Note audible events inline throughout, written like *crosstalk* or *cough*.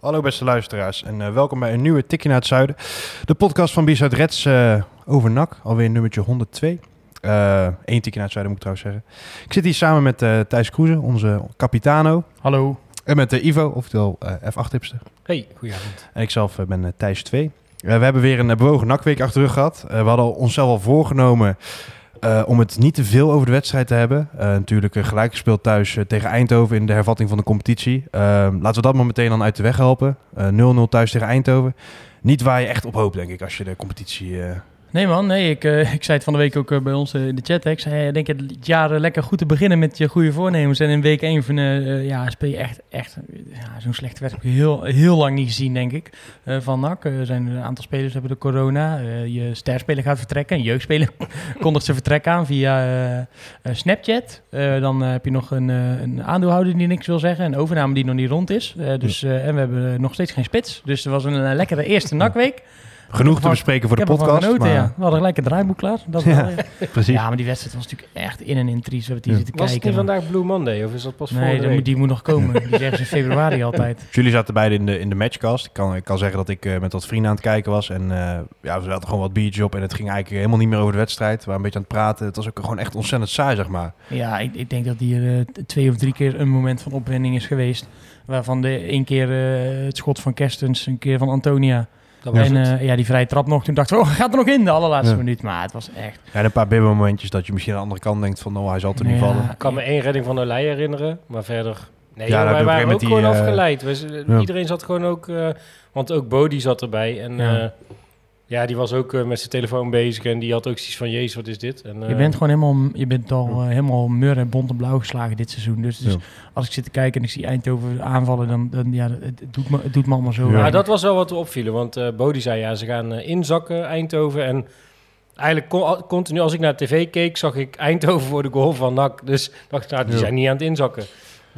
Hallo beste luisteraars en eh, welkom bij een nieuwe Tikje naar het Zuiden. De podcast van Bizet Reds eh, over NAC, alweer nummertje 102. Eén tikje naar het zuiden moet ik trouwens zeggen. Ik zit hier samen met eh, Thijs Kroeze, onze capitano. Hallo. En met Ivo, oftewel F8-tipster. Hey, goedenavond. En ikzelf ben Thijs 2. we hebben weer een bewogen nakweek achter de rug gehad. Eh, we hadden onszelf al voorgenomen eh, om het niet te veel over de wedstrijd te hebben. Eh, natuurlijk eh, gelijk gespeeld thuis tegen Eindhoven in de hervatting van de competitie. Laten we dat maar meteen dan uit de weg helpen. Eh, 0-0 thuis tegen Eindhoven. Niet waar je echt op hoopt, denk ik, als je de competitie... Nee man, nee, ik, eh, *laughs* ik zei het van de week ook eh, bij ons eh, in de chat. hè. Ik zei, denk het jaar eh, lekker goed te beginnen met je goede voornemens. En in week 1 van, ja, speel je echt, echt ja, zo'n slechte wedstrijd heb ik heel, heel lang niet gezien, denk ik. van NAC. Er zijn een aantal spelers hebben de corona. Je sterspeler gaat vertrekken. Een jeugdspeler *laughs* kondigt zijn vertrek aan via Snapchat. Dan heb je nog een, een aandeelhouder die niks wil zeggen. Een overname die nog niet rond is. Dus, en we hebben nog steeds geen spits. Dus er was een lekkere eerste NAC-week. Genoeg te bespreken voor de podcast. genoten, maar- ja. We hadden gelijk een draaiboek klaar. Dat Ja, wel, ja. *laughs* Precies. ja, maar die wedstrijd was natuurlijk echt in en in tries. We hebben die Ja. zitten Was het kijken. niet vandaag Blue Monday of is dat pas Nee, week? moet, die moet nog komen. *laughs* Die zeggen ze in februari altijd. Jullie zaten beide in de, in de matchcast. Ik kan, ik kan zeggen dat ik eh, met wat vrienden aan het kijken was. En eh, ja, we hadden gewoon wat biertje op. En het ging eigenlijk helemaal niet meer over de wedstrijd. We waren een beetje aan het praten. Het was ook gewoon echt ontzettend saai, zeg maar. Ja, ik, ik denk dat hier eh, twee of drie keer een moment van opwinding is geweest. Waarvan de één keer eh, het schot van Kerstens, een keer van Antonia. Dat was en het. eh, ja, die vrije trap nog. Toen dachten we, oh, gaat er nog in de allerlaatste Ja. minuut. Maar het was echt... Ja, en een paar bibbermomentjes dat je misschien aan de andere kant denkt van... Oh, hij zal er niet vallen. Ik kan me één redding van Olij herinneren, maar verder... Nee, Ja, joh, wij waren ook gewoon die, afgeleid. We z- ja. Iedereen zat gewoon ook... eh, want ook Bodie zat erbij. En Ja. die was ook eh, met zijn telefoon bezig. En die had ook zoiets van, jezus, wat is dit? En, Je eh, bent gewoon helemaal, je bent al eh, helemaal mur en bont en blauw geslagen dit seizoen. Dus, dus Ja. als ik zit te kijken en ik zie Eindhoven aanvallen, dan, dan ja, het, het doet me, het doet me allemaal zo. Ja. Dat was wel wat we opvielen. Want eh Bodie zei, ja, ze gaan inzakken Eindhoven. En eigenlijk con- continu, als ik naar tv keek, zag ik Eindhoven voor de goal van NAC. Dus dacht ik, nou, die Ja. zijn niet aan het inzakken.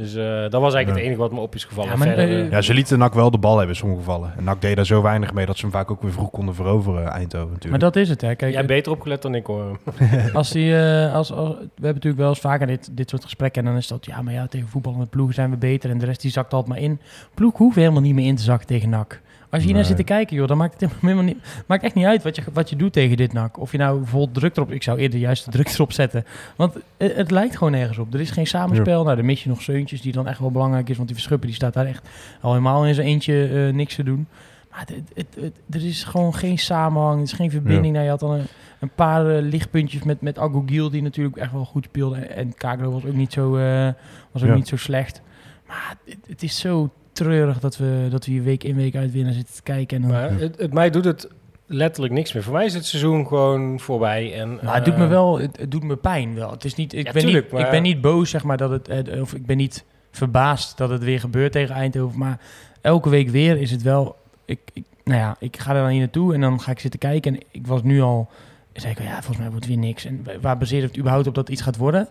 Dus eh, dat was eigenlijk Ja. het enige wat me op is gevallen. Ja, maar, Verder, eh, Ja, ze lieten NAC wel de bal hebben in sommige gevallen. En NAC deed daar zo weinig mee dat ze hem vaak ook weer vroeg konden veroveren, Eindhoven Maar natuurlijk. dat is het, hè. Kijk, Jij het- hebt beter opgelet dan ik hoor. *laughs* als die, eh, als, als, we hebben natuurlijk wel eens vaker dit, dit soort gesprekken. En dan is dat, ja, maar ja, tegen voetballende ploegen zijn we beter. En de rest die zakt altijd maar in. Ploeg hoeft helemaal niet meer in te zakken tegen NAC. Als je hier naar zit te kijken, joh, dan maakt het helemaal niet, maakt echt niet uit wat je, wat je doet tegen dit NAC. Of je nou vol druk erop... Ik zou eerder juist de druk erop zetten. Want het, het lijkt gewoon nergens op. Er is geen samenspel. Nou, dan mis je nog Seuntjes, die dan echt wel belangrijk is. Want die Verschuppen, die staat daar echt al helemaal in zijn eentje eh, niks te doen. Maar het, het, er is gewoon geen samenhang. Er is geen verbinding. Nou, je had dan een, een paar eh, lichtpuntjes met, met Agogiel, die natuurlijk echt wel goed speelde. En, en Kagro was ook niet zo, eh, was ook Ja. niet zo slecht. Maar het is zo treurig dat we, dat we hier week in week uit winnen zitten te kijken. En dan, Maar het, het, mij doet het letterlijk niks meer. Voor mij is het seizoen gewoon voorbij. En, Maar het doet me eh, wel, het, het doet me pijn wel. Het is niet, ik, Ja, ben tuurlijk, niet, maar- ik ben niet boos, zeg maar, dat het, eh, of ik ben niet verbaasd dat het weer gebeurt tegen Eindhoven. Maar elke week weer is het wel, ik, ik, nou ja, ik ga er dan hier naartoe en dan ga ik zitten kijken. En ik was nu al, zei ik, ja, volgens mij wordt het weer niks. En waar baseert het überhaupt op dat iets gaat worden?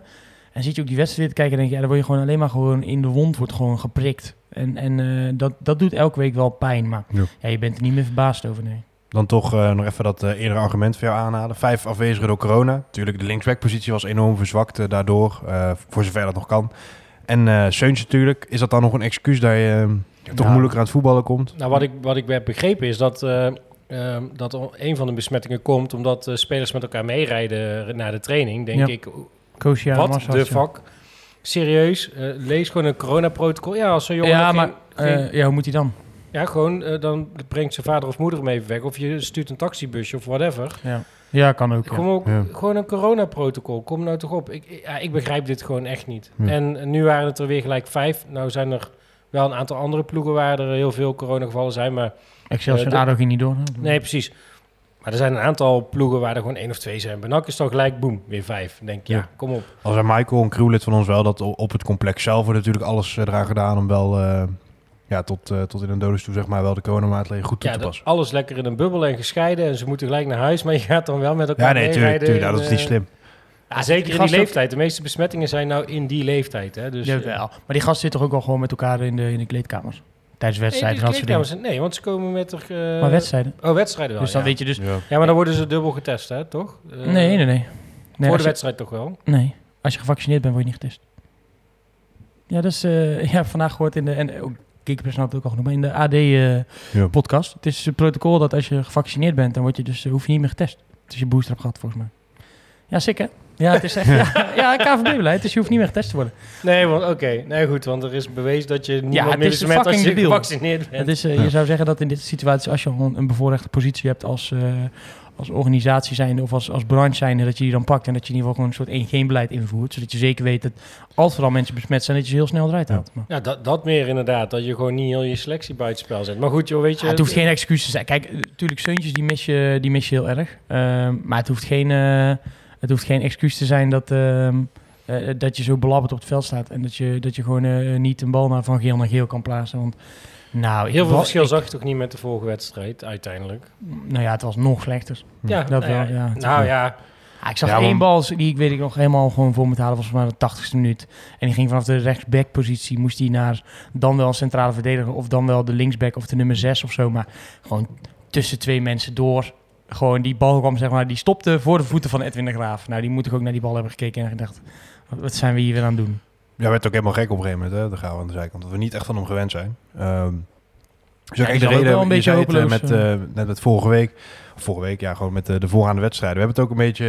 En zit je ook die wedstrijd te kijken en denk je, ja, dan word je gewoon alleen maar gewoon in de wond, wordt gewoon geprikt. En, en eh, dat, dat doet elke week wel pijn, maar Ja. ja. je bent er niet meer verbaasd over, nee. Dan toch eh, nog even dat eh, eerdere argument voor jou aanhalen. Vijf afwezigen door corona. Natuurlijk, de linksbackpositie was enorm verzwakt daardoor. eh, voor zover dat nog kan. En eh Seuntje natuurlijk. Is dat dan nog een excuus dat je toch Nou. moeilijker aan het voetballen komt? Nou, wat ik, wat ik heb begrepen is dat, eh, ehm, dat een van de besmettingen komt omdat eh, spelers met elkaar meerijden naar de training. Denk Ja. ik, Wat de fuck? Serieus, eh, lees gewoon een coronaprotocol. Ja, als zo'n jongen Ja, maar eh, ja, hoe moet hij dan? ja, gewoon eh, dan brengt zijn vader of moeder hem even weg. Of je stuurt een taxibusje of whatever. Ja, ja kan ook. Ja. Gewoon, ook- Ja. gewoon een coronaprotocol. Kom nou toch op. Ik, ik- ja, ik begrijp dit gewoon echt niet. En nu waren het er weer gelijk vijf. Nou zijn er wel een aantal andere ploegen waar er heel veel coronagevallen zijn. Maar Excelsior Eh, de- ADO ging niet door. hè? nee, precies. Maar er zijn een aantal ploegen waar er gewoon één of twee zijn. Benak is dan gelijk, boem, weer vijf. Dan denk je, ja, Ja. kom op. Al zei Michael, een crewlid van ons wel, dat op het complex zelf wordt natuurlijk alles eh, eraan gedaan om wel eh, ja, tot, eh, tot in een dodens toe zeg maar wel de coronamaatregelen goed toe Ja, te passen. alles lekker in een bubbel en gescheiden. En ze moeten gelijk naar huis, maar je gaat dan wel met elkaar Ja, nee, tuurlijk, tuurlijk, en, dat is niet slim. Ja, zeker in die leeftijd. De meeste besmettingen zijn nou in die leeftijd. Hè? Dus, Jawel. Maar die gasten zitten toch ook al gewoon met elkaar in de, in de kleedkamers? Tijdens wedstrijden en dat soort dingen. nee, want ze komen met er... eh, Maar wedstrijden. Oh, wedstrijden wel, dus dan ja. weet je dus... Ja. Ja, maar dan worden ze dubbel getest, hè, toch? Eh, nee, nee, nee. nee voor de je- wedstrijd toch wel? Nee, als je gevaccineerd bent, word je niet getest. Ja, dat is eh, *laughs* ja, vandaag gehoord in de... En ook het ook al genoemd, maar in de AD-podcast. Ja. het is het protocol dat als je gevaccineerd bent, dan word je dus, hoef je niet meer getest. Als je booster hebt gehad, volgens mij. Ja, sick hè? Ja, het is echt... ja, ja KVB-beleid, dus je hoeft niet meer getest te worden. Nee, want oké. Nee, goed, want er is bewezen dat je niemand het meer is besmet als je debiel. gevaccineerd bent. Het is, eh, Je zou zeggen dat in dit situatie, als je gewoon een bevoorrechte positie hebt als, eh, als organisatie zijnde of als, als branche zijnde, dat je die dan pakt en dat je in ieder geval gewoon een soort 1-geen-beleid invoert. Zodat je zeker weet dat als er al mensen besmet zijn, dat je ze heel snel eruit Ja. haalt. Ja, dat, dat meer inderdaad. Dat je gewoon niet heel je selectie buitenspel zet. Maar goed, joh, weet je... Ja, het hoeft geen excuus te zijn. Kijk, natuurlijk, steuntjes die mis je, die mis je heel erg. Ehm, maar het hoeft, geen, eh, het hoeft geen excuus te zijn dat, ehm, eh, dat je zo belabberd op het veld staat. En dat je, dat je gewoon eh, niet een bal naar van geel naar geel kan plaatsen. Want, nou, Heel veel verschil ik- zag je toch niet met de vorige wedstrijd, uiteindelijk? Nou ja, het was nog slechter. Ja, dat nou wel, ja. ja. Nou ja, Ah, ik zag Ja, één bal die ik weet ik nog helemaal gewoon voor moet halen. was maar de 80ste minuut. En die ging vanaf de rechtsback-positie. Moest hij naar dan wel centrale verdediger. Of dan wel de linksback of de nummer 6 of zo. Maar gewoon tussen twee mensen door. Gewoon die bal kwam, zeg maar. Die stopte voor de voeten van Edwin de Graaf. Nou, die moet ik ook naar die bal hebben gekeken. En gedacht: wat- zijn we hier weer aan het doen? Ja, werd ook helemaal gek op een gegeven moment, hè? Gaan we aan de zijkant. Dat we niet echt van hem gewend zijn. Ehm dus Ja, de reden, wel een je beetje eh, hopeloos, met, eh, net met vorige week. Vorige week, ja, gewoon met eh, de voorgaande wedstrijden. We hebben het ook een beetje...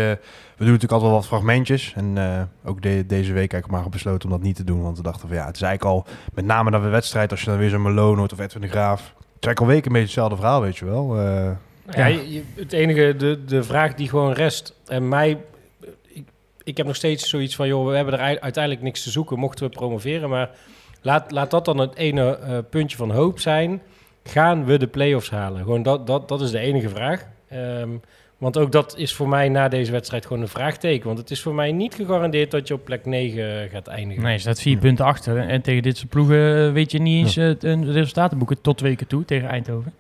We doen natuurlijk altijd wel wat fragmentjes. En eh, ook de- deze week heb ik maar besloten om dat niet te doen. Want we dachten van ja, het is eigenlijk al... Met name naar de wedstrijd, als je dan weer zo'n Malone hoort of Edwin de Graaf. Het is eigenlijk al weken een beetje hetzelfde verhaal, weet je wel. Eh, Ja, je- het enige, de, de vraag die gewoon rest. En mij, ik, heb nog steeds zoiets van, joh, we hebben er ei- uiteindelijk niks te zoeken, mochten we promoveren. Maar laat, laat dat dan het ene eh, puntje van hoop zijn. Gaan we de play-offs halen? Gewoon dat, dat, dat is de enige vraag. Ehm, want ook dat is voor mij na deze wedstrijd gewoon een vraagteken. Want het is voor mij niet gegarandeerd dat je op plek 9 gaat eindigen. Nee, je staat vier punten achter. En tegen dit soort ploegen eh, weet je niet eens eh, een resultaten boeken. Tot twee keer toe tegen Eindhoven.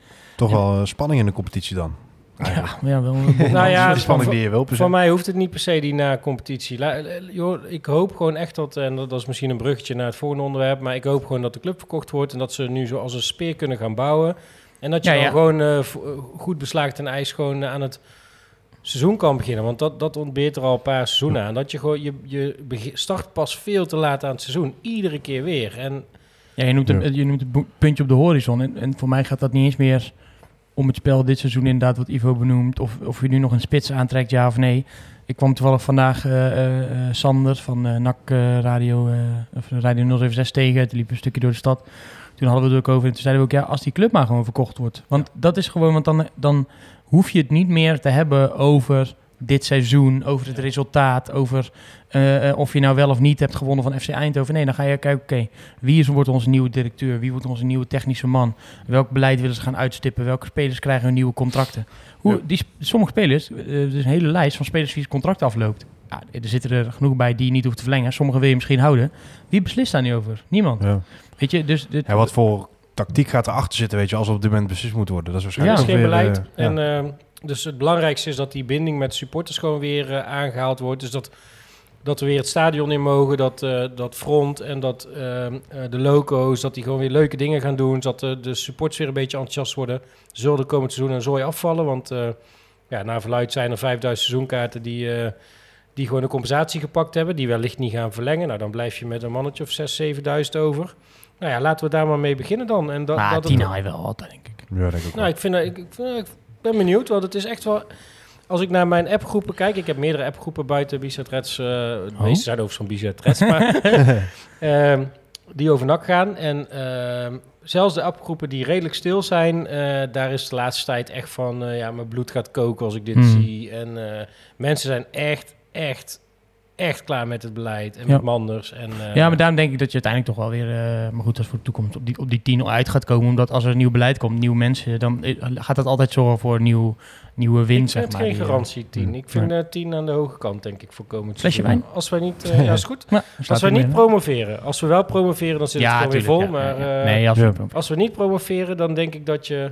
Toch Ja. wel eh, spanning in de competitie dan. Eigenlijk. *laughs* Ja, ja wel. Nou ja, *laughs* de spanning van- die je wil. Voor mij hoeft het niet per se die na-competitie. La- eh, joh, ik hoop gewoon echt dat, en dat is misschien een bruggetje naar het volgende onderwerp, maar ik hoop gewoon dat de club verkocht wordt en dat ze nu zo als een speer kunnen gaan bouwen. En dat je Ja, dan ja. gewoon eh, eh, goed beslagen ten ijs gewoon eh, aan het seizoen kan beginnen. Want dat, dat ontbeert er al een paar seizoenen aan. Dat je gewoon, je, je start pas veel te laat aan het seizoen. Iedere keer weer. En Ja, je noemt, een, Ja. je noemt het bo- puntje op de horizon. En, en voor mij gaat dat niet eens meer om het spel dit seizoen inderdaad wat Ivo benoemt. Of, of je nu nog een spits aantrekt, ja of nee. Ik kwam toevallig vandaag eh, Sander van eh NAC Radio, of Radio 076 tegen. Die liep een stukje door de stad. Toen hadden we het ook over. En toen zeiden we ook, ja, als die club maar gewoon verkocht wordt. Want dat is gewoon, want dan, dan hoef je het niet meer te hebben over dit seizoen, over het resultaat, over eh, eh, of je nou wel of niet hebt gewonnen van FC Eindhoven. Nee, dan ga je kijken, oké, wie is, wordt onze nieuwe directeur? Wie wordt onze nieuwe technische man? Welk beleid willen ze gaan uitstippen? Welke spelers krijgen hun nieuwe contracten? Hoe, Ja. die, sommige spelers, eh, er is een hele lijst van spelers wie het contract afloopt. Ja, er zitten er genoeg bij die je niet hoeft te verlengen. Sommige wil je misschien houden. Wie beslist daar niet over? Niemand. Ja. Weet je, dus... Dit, Ja, wat voor tactiek gaat erachter zitten, weet je, als er op dit moment beslist moet worden. Dat is waarschijnlijk is ook geen weer, beleid. ja. en, ehm, dus het belangrijkste is dat die binding met supporters gewoon weer eh, aangehaald wordt. Dus dat, dat we weer het stadion in mogen, dat, eh, dat front en dat ehm, eh, de loco's, dat die gewoon weer leuke dingen gaan doen. Zodat de, de supporters weer een beetje enthousiast worden. Zullen de komend seizoen een zooi afvallen, want eh, ja, naar verluid zijn er 5000 seizoenkaarten die, eh, die gewoon een compensatie gepakt hebben. Die wellicht niet gaan verlengen. Nou, dan blijf je met een mannetje of 6.000, 7.000 over. Nou ja, laten we daar maar mee beginnen dan. En dat, maar dat tien haal je wel altijd, denk ik. Ja, denk ik ook nou, ik, vind, dat- ik, ik, vind- ik ben benieuwd, want het is echt wel... Als ik naar mijn appgroepen kijk, ik heb meerdere appgroepen buiten Bizet Reds. eh de Oh. meeste zijn over zo'n Bizet Reds, maar *laughs* *laughs* ehm, die over NAC gaan. En ehm, zelfs de appgroepen die redelijk stil zijn, eh, daar is de laatste tijd echt van... eh, ja, mijn bloed gaat koken als ik dit Hmm. zie. En mensen zijn echt, echt, echt klaar met het beleid en Ja. met Manders. En, eh, Ja, maar daarom denk ik dat je uiteindelijk toch wel weer... eh, maar goed, dat voor de toekomst op die, op die 10 uit gaat komen. Omdat als er nieuw beleid komt, nieuwe mensen... dan eh, gaat dat altijd zorgen voor nieuw, nieuwe ik winst, vind zeg maar. geen garantie 10. Ik vind eh 10 aan de hoge kant, denk ik, voor komend Flesje seizoen. wijn? Als wij niet... ja, is goed. Als we hij niet promoveren. Als we wel promoveren, dan zit het gewoon weer vol. maar eh, nee, als Ja. we als we niet promoveren, dan denk ik dat je...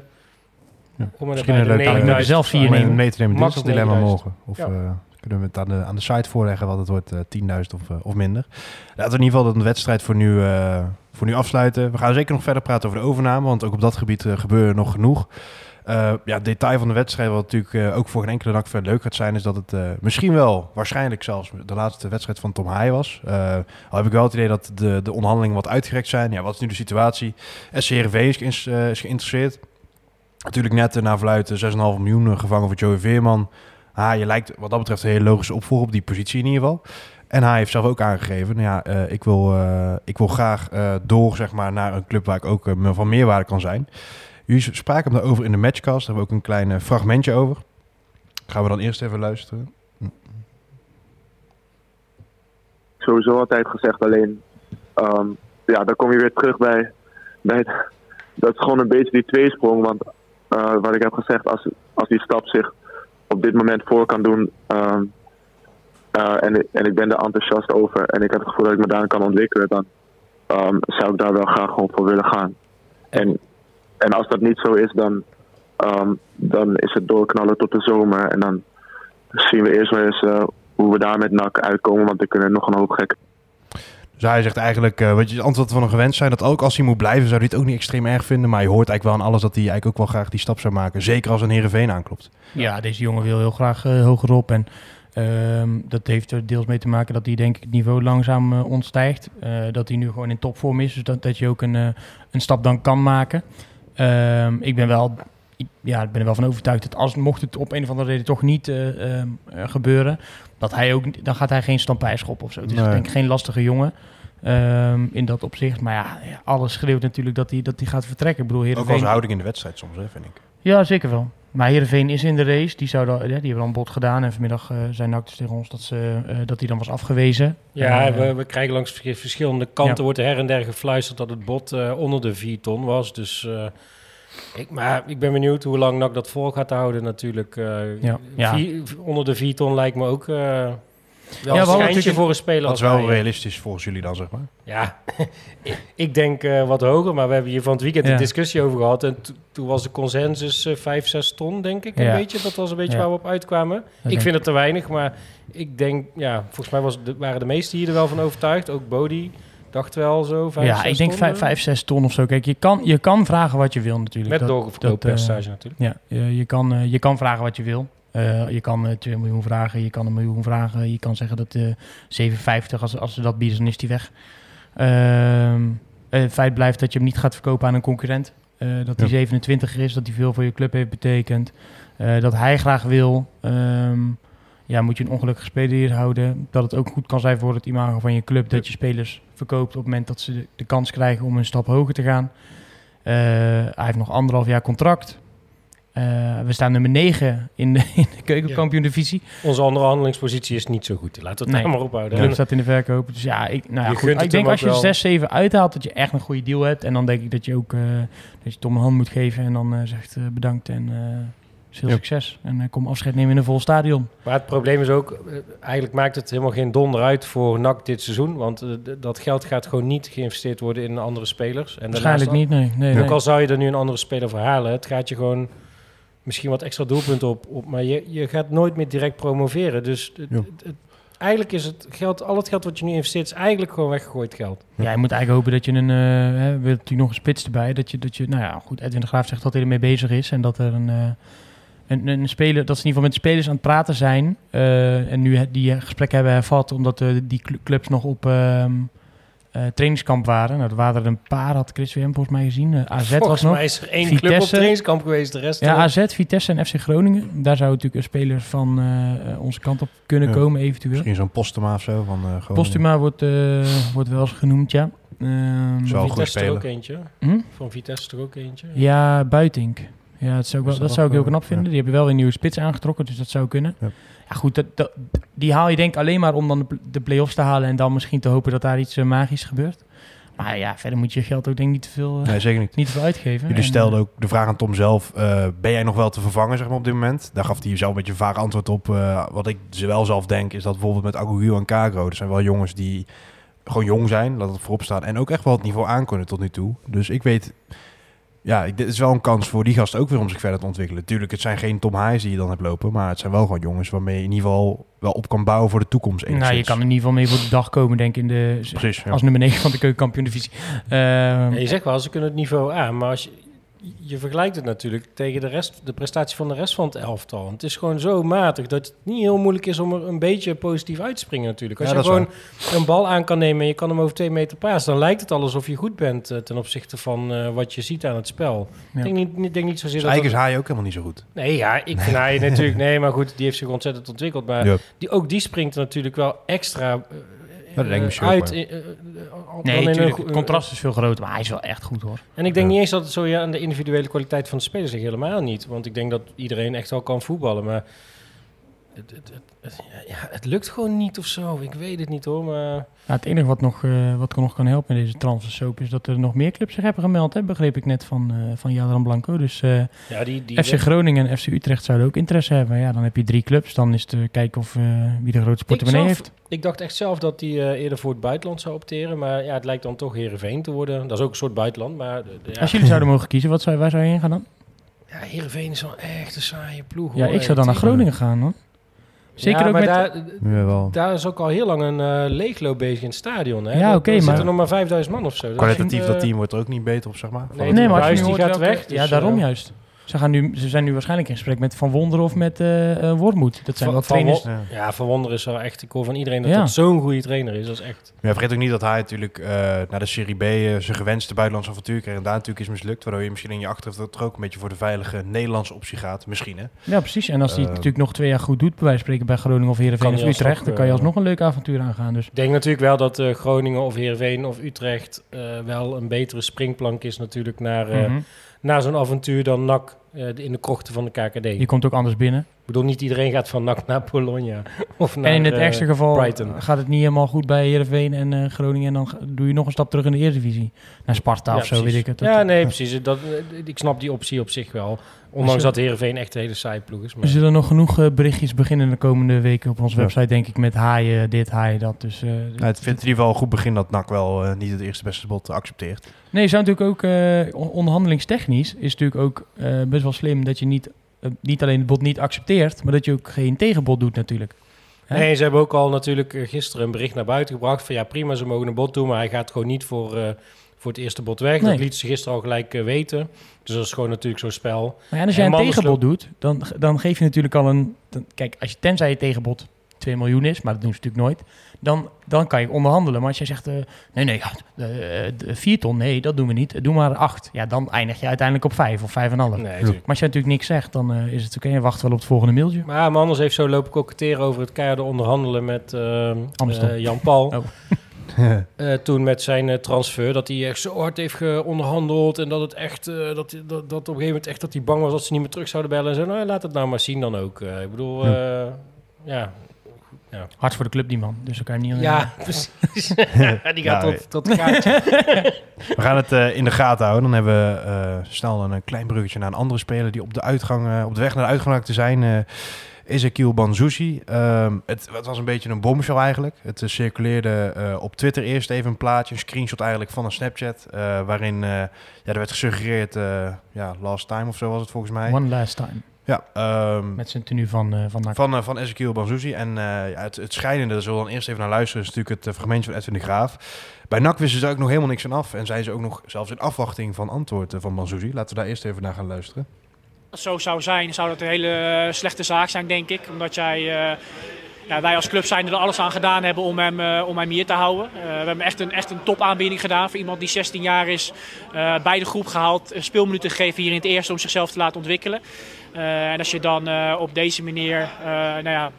Ja. Om er Misschien een leuk- kan ik me 9000 zelf vier nemen. even mee te nemen het dilemma 9000. morgen. Of Ja. eh, kunnen we het aan de, aan de site voorleggen wat het wordt, eh 10.000 of, eh, of minder. Laten we in ieder geval de wedstrijd voor nu, eh, voor nu afsluiten. We gaan zeker nog verder praten over de overname, want ook op dat gebied eh, gebeuren nog genoeg. Eh, ja, detail van de wedstrijd, wat natuurlijk eh, ook voor geen enkele NAC verder leuk gaat zijn, is dat het eh, misschien wel, waarschijnlijk zelfs, de laatste wedstrijd van Tom Haaij was. Eh, al heb ik wel het idee dat de, de onderhandelingen wat uitgerekt zijn. Ja, wat is nu de situatie? SC Heerenveen is, eh, is geïnteresseerd. Natuurlijk net eh, na verluid eh, 6,5 miljoen eh, gevangen voor Joey Veerman. Haaien lijkt wat dat betreft een hele logische opvolger op die positie in ieder geval. En hij heeft zelf ook aangegeven, nou ja, eh, ik, wil, eh, ik wil graag eh, door zeg maar, naar een club waar ik ook van meerwaarde kan zijn. Jullie spraken hem daarover in de matchcast. Daar hebben we ook een klein fragmentje over. Gaan we dan eerst even luisteren. sowieso altijd gezegd. Alleen, ehm, ja, dan kom je weer terug bij, dat is gewoon een beetje die tweesprong. Want wat ik heb gezegd, als, als die stap zich op dit moment voor kan doen. ehm, eh, en, en ik ben er enthousiast over en ik heb het gevoel dat ik me daarin kan ontwikkelen, dan ehm, zou ik daar wel graag gewoon voor willen gaan. En, en als dat niet zo is, dan, ehm, dan is het doorknallen tot de zomer. En dan zien we eerst wel eens eh, hoe we daar met NAC uitkomen, want er kunnen nog een hoop gekke Dus hij zegt eigenlijk, eh, wat je het antwoord van hem gewend zijn, dat ook als hij moet blijven, zou hij het ook niet extreem erg vinden. Maar je hoort eigenlijk wel aan alles dat hij eigenlijk ook wel graag die stap zou maken. Zeker als een Heerenveen aanklopt. Ja, deze jongen wil heel graag eh, hogerop. En ehm, dat heeft er deels mee te maken dat hij denk ik het niveau langzaam eh, ontstijgt. Dat hij nu gewoon in topvorm is. Dus dat, dat je ook een, een stap dan kan maken. Ehm, ik ben wel, ik- ja, ik ben er wel van overtuigd dat als mocht het op een of andere reden toch niet eh, ehm, eh, gebeuren, dat hij ook, dan gaat hij geen stampijschop of zo. Het is Nee. denk ik geen lastige jongen. ehm, in dat opzicht. Maar ja, alles schreeuwt natuurlijk dat hij, dat hij gaat vertrekken. Ik bedoel, Ook wel Heerenveen- zijn houding in de wedstrijd soms, hè, vind ik. ja, zeker wel. Maar Heerenveen is in de race. Die, zou dan, ja, die hebben al een bod gedaan. En vanmiddag eh zijn NAC dus tegen ons dat, ze, eh, dat die dan was afgewezen. Ja, we, we krijgen langs vers- verschillende kanten Ja. wordt er her en der gefluisterd dat het bot eh, onder de 4 ton was. Dus, eh, ik, maar ik ben benieuwd hoe lang NAC dat vol gaat houden natuurlijk. eh, Ja. Ja. vier- onder de 4 ton lijkt me ook eh, wel we een schijntje natuurlijk- voor een speler Dat is wel hij. realistisch volgens jullie dan, zeg maar. Ja, *laughs* ik denk eh, wat hoger, maar we hebben hier van het weekend Ja. een discussie over gehad. En to- toen was de consensus eh 5, 6 ton, denk ik. Een Ja. beetje. Dat was een beetje Ja. waar we op uitkwamen. dat ik vind het te weinig, maar ik denk, ja, volgens mij was de, waren de meesten hier er wel van overtuigd. Ook Bodie dacht wel zo. 5, ja, ik denk 5, 5, 6 ton of zo. Kijk, je kan, je kan vragen wat je wil natuurlijk. Met Dat- doorverkooppercentage dat, eh, natuurlijk. Ja, je, je, kan, eh, je kan vragen wat je wil. Eh, je kan eh 2 miljoen vragen, je kan een miljoen vragen. Je kan zeggen dat eh 750, als, als ze dat bieden, dan is die weg. Ehm, eh, het feit blijft dat je hem niet gaat verkopen aan een concurrent. Eh, dat hij Ja. 27 is, dat hij veel voor je club heeft betekend. Eh, dat hij graag wil. Ehm, ja, moet je een ongelukkige speler hier houden. Dat het ook goed kan zijn voor het imago van je club. Dat je spelers verkoopt op het moment dat ze de, kans krijgen om een stap hoger te gaan. Eh, hij heeft nog anderhalf jaar contract. Eh, we staan nummer 9 in de, *laughs* in de keukenkampioen-divisie. Onze onderhandelingspositie is niet zo goed. Laten we het Nee. maar op De club staat in de verkoop. Dus ja, ik, nou ja, goed. ik denk als je ook wel. 6, 7 uithaalt, dat je echt een goede deal hebt. En dan denk ik dat je ook eh, dat je Tom een hand moet geven. En dan zegt bedankt en veel succes. En eh, kom afscheid nemen in een vol stadion. Maar het probleem is ook, eh, eigenlijk maakt het helemaal geen donder uit voor NAC dit seizoen. Want eh, dat geld gaat gewoon niet geïnvesteerd worden in andere spelers. En Waarschijnlijk niet, nee. nee, nee. Ook al zou je er nu een andere speler voor halen, het gaat je gewoon misschien wat extra doelpunten op, op maar je, je gaat nooit meer direct promoveren. Dus het- Ja. het- het- eigenlijk is het geld, al het geld wat je nu investeert, is eigenlijk gewoon weggegooid geld. Ja, je moet eigenlijk hopen dat je een, eh hè, wil natuurlijk nog een spits erbij, dat je, dat je, nou ja, goed, Edwin de Graaf zegt dat hij ermee bezig is en dat er een, eh, een, een speler, dat ze in ieder geval met spelers aan het praten zijn eh, en nu die gesprekken hebben hervat, omdat eh, die cl- clubs nog op ehm, eh, trainingskamp waren. Nou, er waren er een paar, had Chris WM volgens mij gezien. AZ Volgens was nog. mij is er één club op trainingskamp geweest, de rest... Ja, AZ, Vitesse en FC Groningen. Daar zou natuurlijk een speler van onze kant op kunnen Ja. komen, eventueel. Misschien zo'n Postema of zo. Van, eh Groningen. Postuma wordt, eh, wordt wel eens genoemd, ja. Ehm, goede Vitesse er ook eentje. hm? Van Vitesse er ook eentje. Ja, Buitink Ja, dat zou ik, wel, dat dat zou ik heel knap eh, vinden. Die hebben wel een nieuwe spits aangetrokken, dus dat zou kunnen. Ja. Ja, goed, dat, dat- die haal je denk ik alleen maar om dan de, de play-offs te halen en dan misschien te hopen dat daar iets eh, magisch gebeurt. Maar ja, verder moet je je geld ook denk ik niet te veel, eh, Nee, zeker niet. niet te veel uitgeven. Jullie En, stelden ook de vraag aan Tom zelf. eh, ben jij nog wel te vervangen zeg maar, op dit moment? Daar gaf hij zelf een beetje een vaag antwoord op. eh, wat ik wel zelf denk, is dat bijvoorbeeld met Aguiu en Cagro... dat zijn wel jongens die gewoon jong zijn, laat het voorop staan... en ook echt wel het niveau aankunnen tot nu toe. Dus ik weet... Ja, ik- dit is wel een kans voor die gast ook weer om zich verder te ontwikkelen. Tuurlijk, het zijn geen Tom Hayes die je dan hebt lopen... maar het zijn wel gewoon jongens waarmee je in ieder geval wel op kan bouwen voor de toekomst. Nou, je kan in ieder geval mee voor de dag komen, denk ik, in de, Precies, ja. als nummer 9 van de keukenkampioen-divisie. Ehm, Ja, je zegt wel, ze kunnen het niveau aan, maar als je, je vergelijkt het natuurlijk tegen de, rest, de prestatie van de rest van het elftal. En het is gewoon zo matig dat het niet heel moeilijk is om er een beetje positief uit te springen natuurlijk. Als Ja, je gewoon een bal aan kan nemen en je kan hem over twee meter pasen, dan lijkt het al alsof je goed bent eh, ten opzichte van eh, wat je ziet aan het spel. Ja. Ik denk niet, denk niet zozeer Dus dat... eigenlijk is ook helemaal niet zo goed. Nee, ja, ik vind hij natuurlijk... *laughs* Nee, maar goed, die heeft zich ontzettend ontwikkeld. Maar die, ook die springt natuurlijk wel extra eh, dat denk ik eh, uit. eh, eh, nee, natuurlijk, het contrast is veel groter, maar hij is wel echt goed hoor. En ik denk Ja. niet eens dat het zo ja, aan de individuele kwaliteit van de spelers ligt. Helemaal niet. Want ik denk dat iedereen echt wel kan voetballen. Maar het, het, ja, het lukt gewoon niet of zo. Ik weet het niet hoor. Maar Ja, het enige wat nog, eh, wat nog kan helpen in deze transfersoap is dat er nog meer clubs zich hebben gemeld. Hè? Begreep ik net van, eh van Jadran Blanco. Dus eh, ja, die, die FC Groningen en FC Utrecht zouden ook interesse hebben. Ja, dan heb je drie clubs. Dan is het kijken of, wie de grootste portemonnee heeft. Ik dacht echt zelf dat hij eh, eerder voor het buitenland zou opteren. Maar ja, het lijkt dan toch Heerenveen te worden. Dat is ook een soort buitenland. Maar ja, Als jullie zouden mogen kiezen, wat zou, waar zou je heen gaan dan? ja, Heerenveen is wel echt een saaie ploeg. Ja, hoor. ik zou dan naar Groningen gaan hoor. Zeker Ja, ook maar met... daar, Ja, daar is ook al heel lang een eh, leegloop bezig in het stadion. Hè? Ja, Er- oké, er maar- zitten nog maar 5000 man of zo. Dat is Kwalitatief dat eh, team wordt er ook niet beter op, zeg maar. Nee, nee, maar als je die gaat weg, dus, ja, daarom eh, juist. Ze, gaan nu, ze zijn nu waarschijnlijk in gesprek met Van Wonder of met Wormoed. Dat zijn Van- wel van trainers... Ja. Ja, Van Wonder is wel echt... Ik hoor van iedereen dat Ja. dat zo'n goede trainer is. Dat is echt... Maar ja, vergeet ook niet dat hij natuurlijk eh, naar de Serie B zijn gewenste buitenlandse avontuur kreeg. En daar natuurlijk is mislukt. Waardoor je misschien in je achterhoofd toch ook een beetje voor de veilige Nederlandse optie gaat. Misschien, hè? Ja, precies. En als hij het natuurlijk nog twee jaar goed doet, bij wijze van spreken bij Groningen of Heerenveen of Utrecht, dan kan je alsnog een leuk avontuur aangaan. Dus Ik denk natuurlijk wel dat eh, Groningen of Heerenveen of Utrecht... eh, wel een betere springplank is natuurlijk naar, eh, mhm. Naar zo'n avontuur dan NAC in de krochten van de KKD. je Ik komt ook anders binnen. bedoel, niet iedereen gaat van NAC naar Bologna. *laughs* Of naar, en in het eh, ergste geval Brighton. gaat het niet helemaal goed bij Heerenveen en eh, Groningen. En dan doe je nog een stap terug in de Eredivisie. Naar Sparta of zo, precies. weet ik het. Dat- Ja, nee, precies. Dat, eh, ik snap die optie op zich wel. Ondanks dat Heerenveen echt een hele saaie ploeg is. Er Maar... zullen nog genoeg eh, berichtjes beginnen de komende weken op onze Ja. website, denk ik, met haaien, dit, haaien, dat. Dus, eh, Nou, het vindt in ieder geval een goed begin dat NAC wel eh, niet het eerste beste bod accepteert. Nee, zou natuurlijk ook eh, on- onderhandelingstechnisch is natuurlijk ook eh, best wel slim dat je niet, eh, niet alleen het bod niet accepteert, maar dat je ook geen tegenbod doet natuurlijk. Hè? Nee, ze hebben ook al natuurlijk eh, gisteren een bericht naar buiten gebracht van ja prima, ze mogen een bod doen, maar hij gaat gewoon niet voor, eh, voor het eerste bod weg. Nee. Dat liet ze gisteren al gelijk weten. Dus dat is gewoon natuurlijk zo'n spel. Maar ja, en als jij een tegenbod doet, dan, dan geef je natuurlijk al een... dan- kijk, als je, tenzij je tegenbod 2 miljoen is, maar dat doen ze natuurlijk nooit, dan, dan kan je onderhandelen. Maar als jij zegt, eh, nee, nee, ja, *laughs* de, de 4 ton, nee, dat doen we niet. Doe maar 8. Ja, dan eindig je uiteindelijk op 5 of 5,5. Nee, Maar als jij natuurlijk niks zegt, dan eh, is het oké. Je wacht wel op het volgende mailtje. Maar maar anders heeft zo lopen koketteren over het keiharde onderhandelen met eh, Amstel. eh, Jan Paul. *laughs* Oh. *laughs* Toen met zijn transfer, dat hij echt zo hard heeft geonderhandeld. En dat het echt, eh, dat, dat, dat op een gegeven moment echt dat hij bang was dat ze niet meer terug zouden bellen. En zo, nou laat het nou maar zien dan ook. Ik bedoel, eh, ja. Hard voor de club, die man. Dus dan kan je niet... Ja, *laughs* precies. *laughs* die gaat Ja, tot, tot de gaatje. *laughs* We gaan het eh, in de gaten houden. Dan hebben we eh, snel een, klein bruggetje naar een andere speler die op de, uitgang, eh, op de weg naar de uitgang te zijn. eh Ezekiel Banzuzi. Ehm, het, het was een beetje een bombshell eigenlijk. Het circuleerde eh, op Twitter eerst even een plaatje, een screenshot eigenlijk van een Snapchat. eh, waarin eh, ja, er werd gesuggereerd, eh, ja, last time of zo was het volgens mij. One last time. Ja, ehm, Met zijn tenue van, eh van van, eh, van Ezekiel Banzuzi. En eh, ja, het, het schijnende, daar zullen we dan eerst even naar luisteren, is natuurlijk het uh, fragmentje van Edwin de Graaf. Bij NAC wisten ze ook nog helemaal niks aan af. En zijn ze ook nog zelfs in afwachting van antwoord eh, van Banzuzi. Laten we daar eerst even naar gaan luisteren. Als het zo zou zijn, zou dat een hele slechte zaak zijn, denk ik. Omdat jij, eh, ja, wij als club zijn er alles aan gedaan hebben om hem, eh, om hem hier te houden. Eh, we hebben echt een, echt een topaanbieding gedaan voor iemand die 16 jaar is. eh, bij de groep gehaald, eh, speelminuten gegeven hier in het eerste om zichzelf te laten ontwikkelen. Eh, en als je dan eh, op deze manier, eh, nou ja,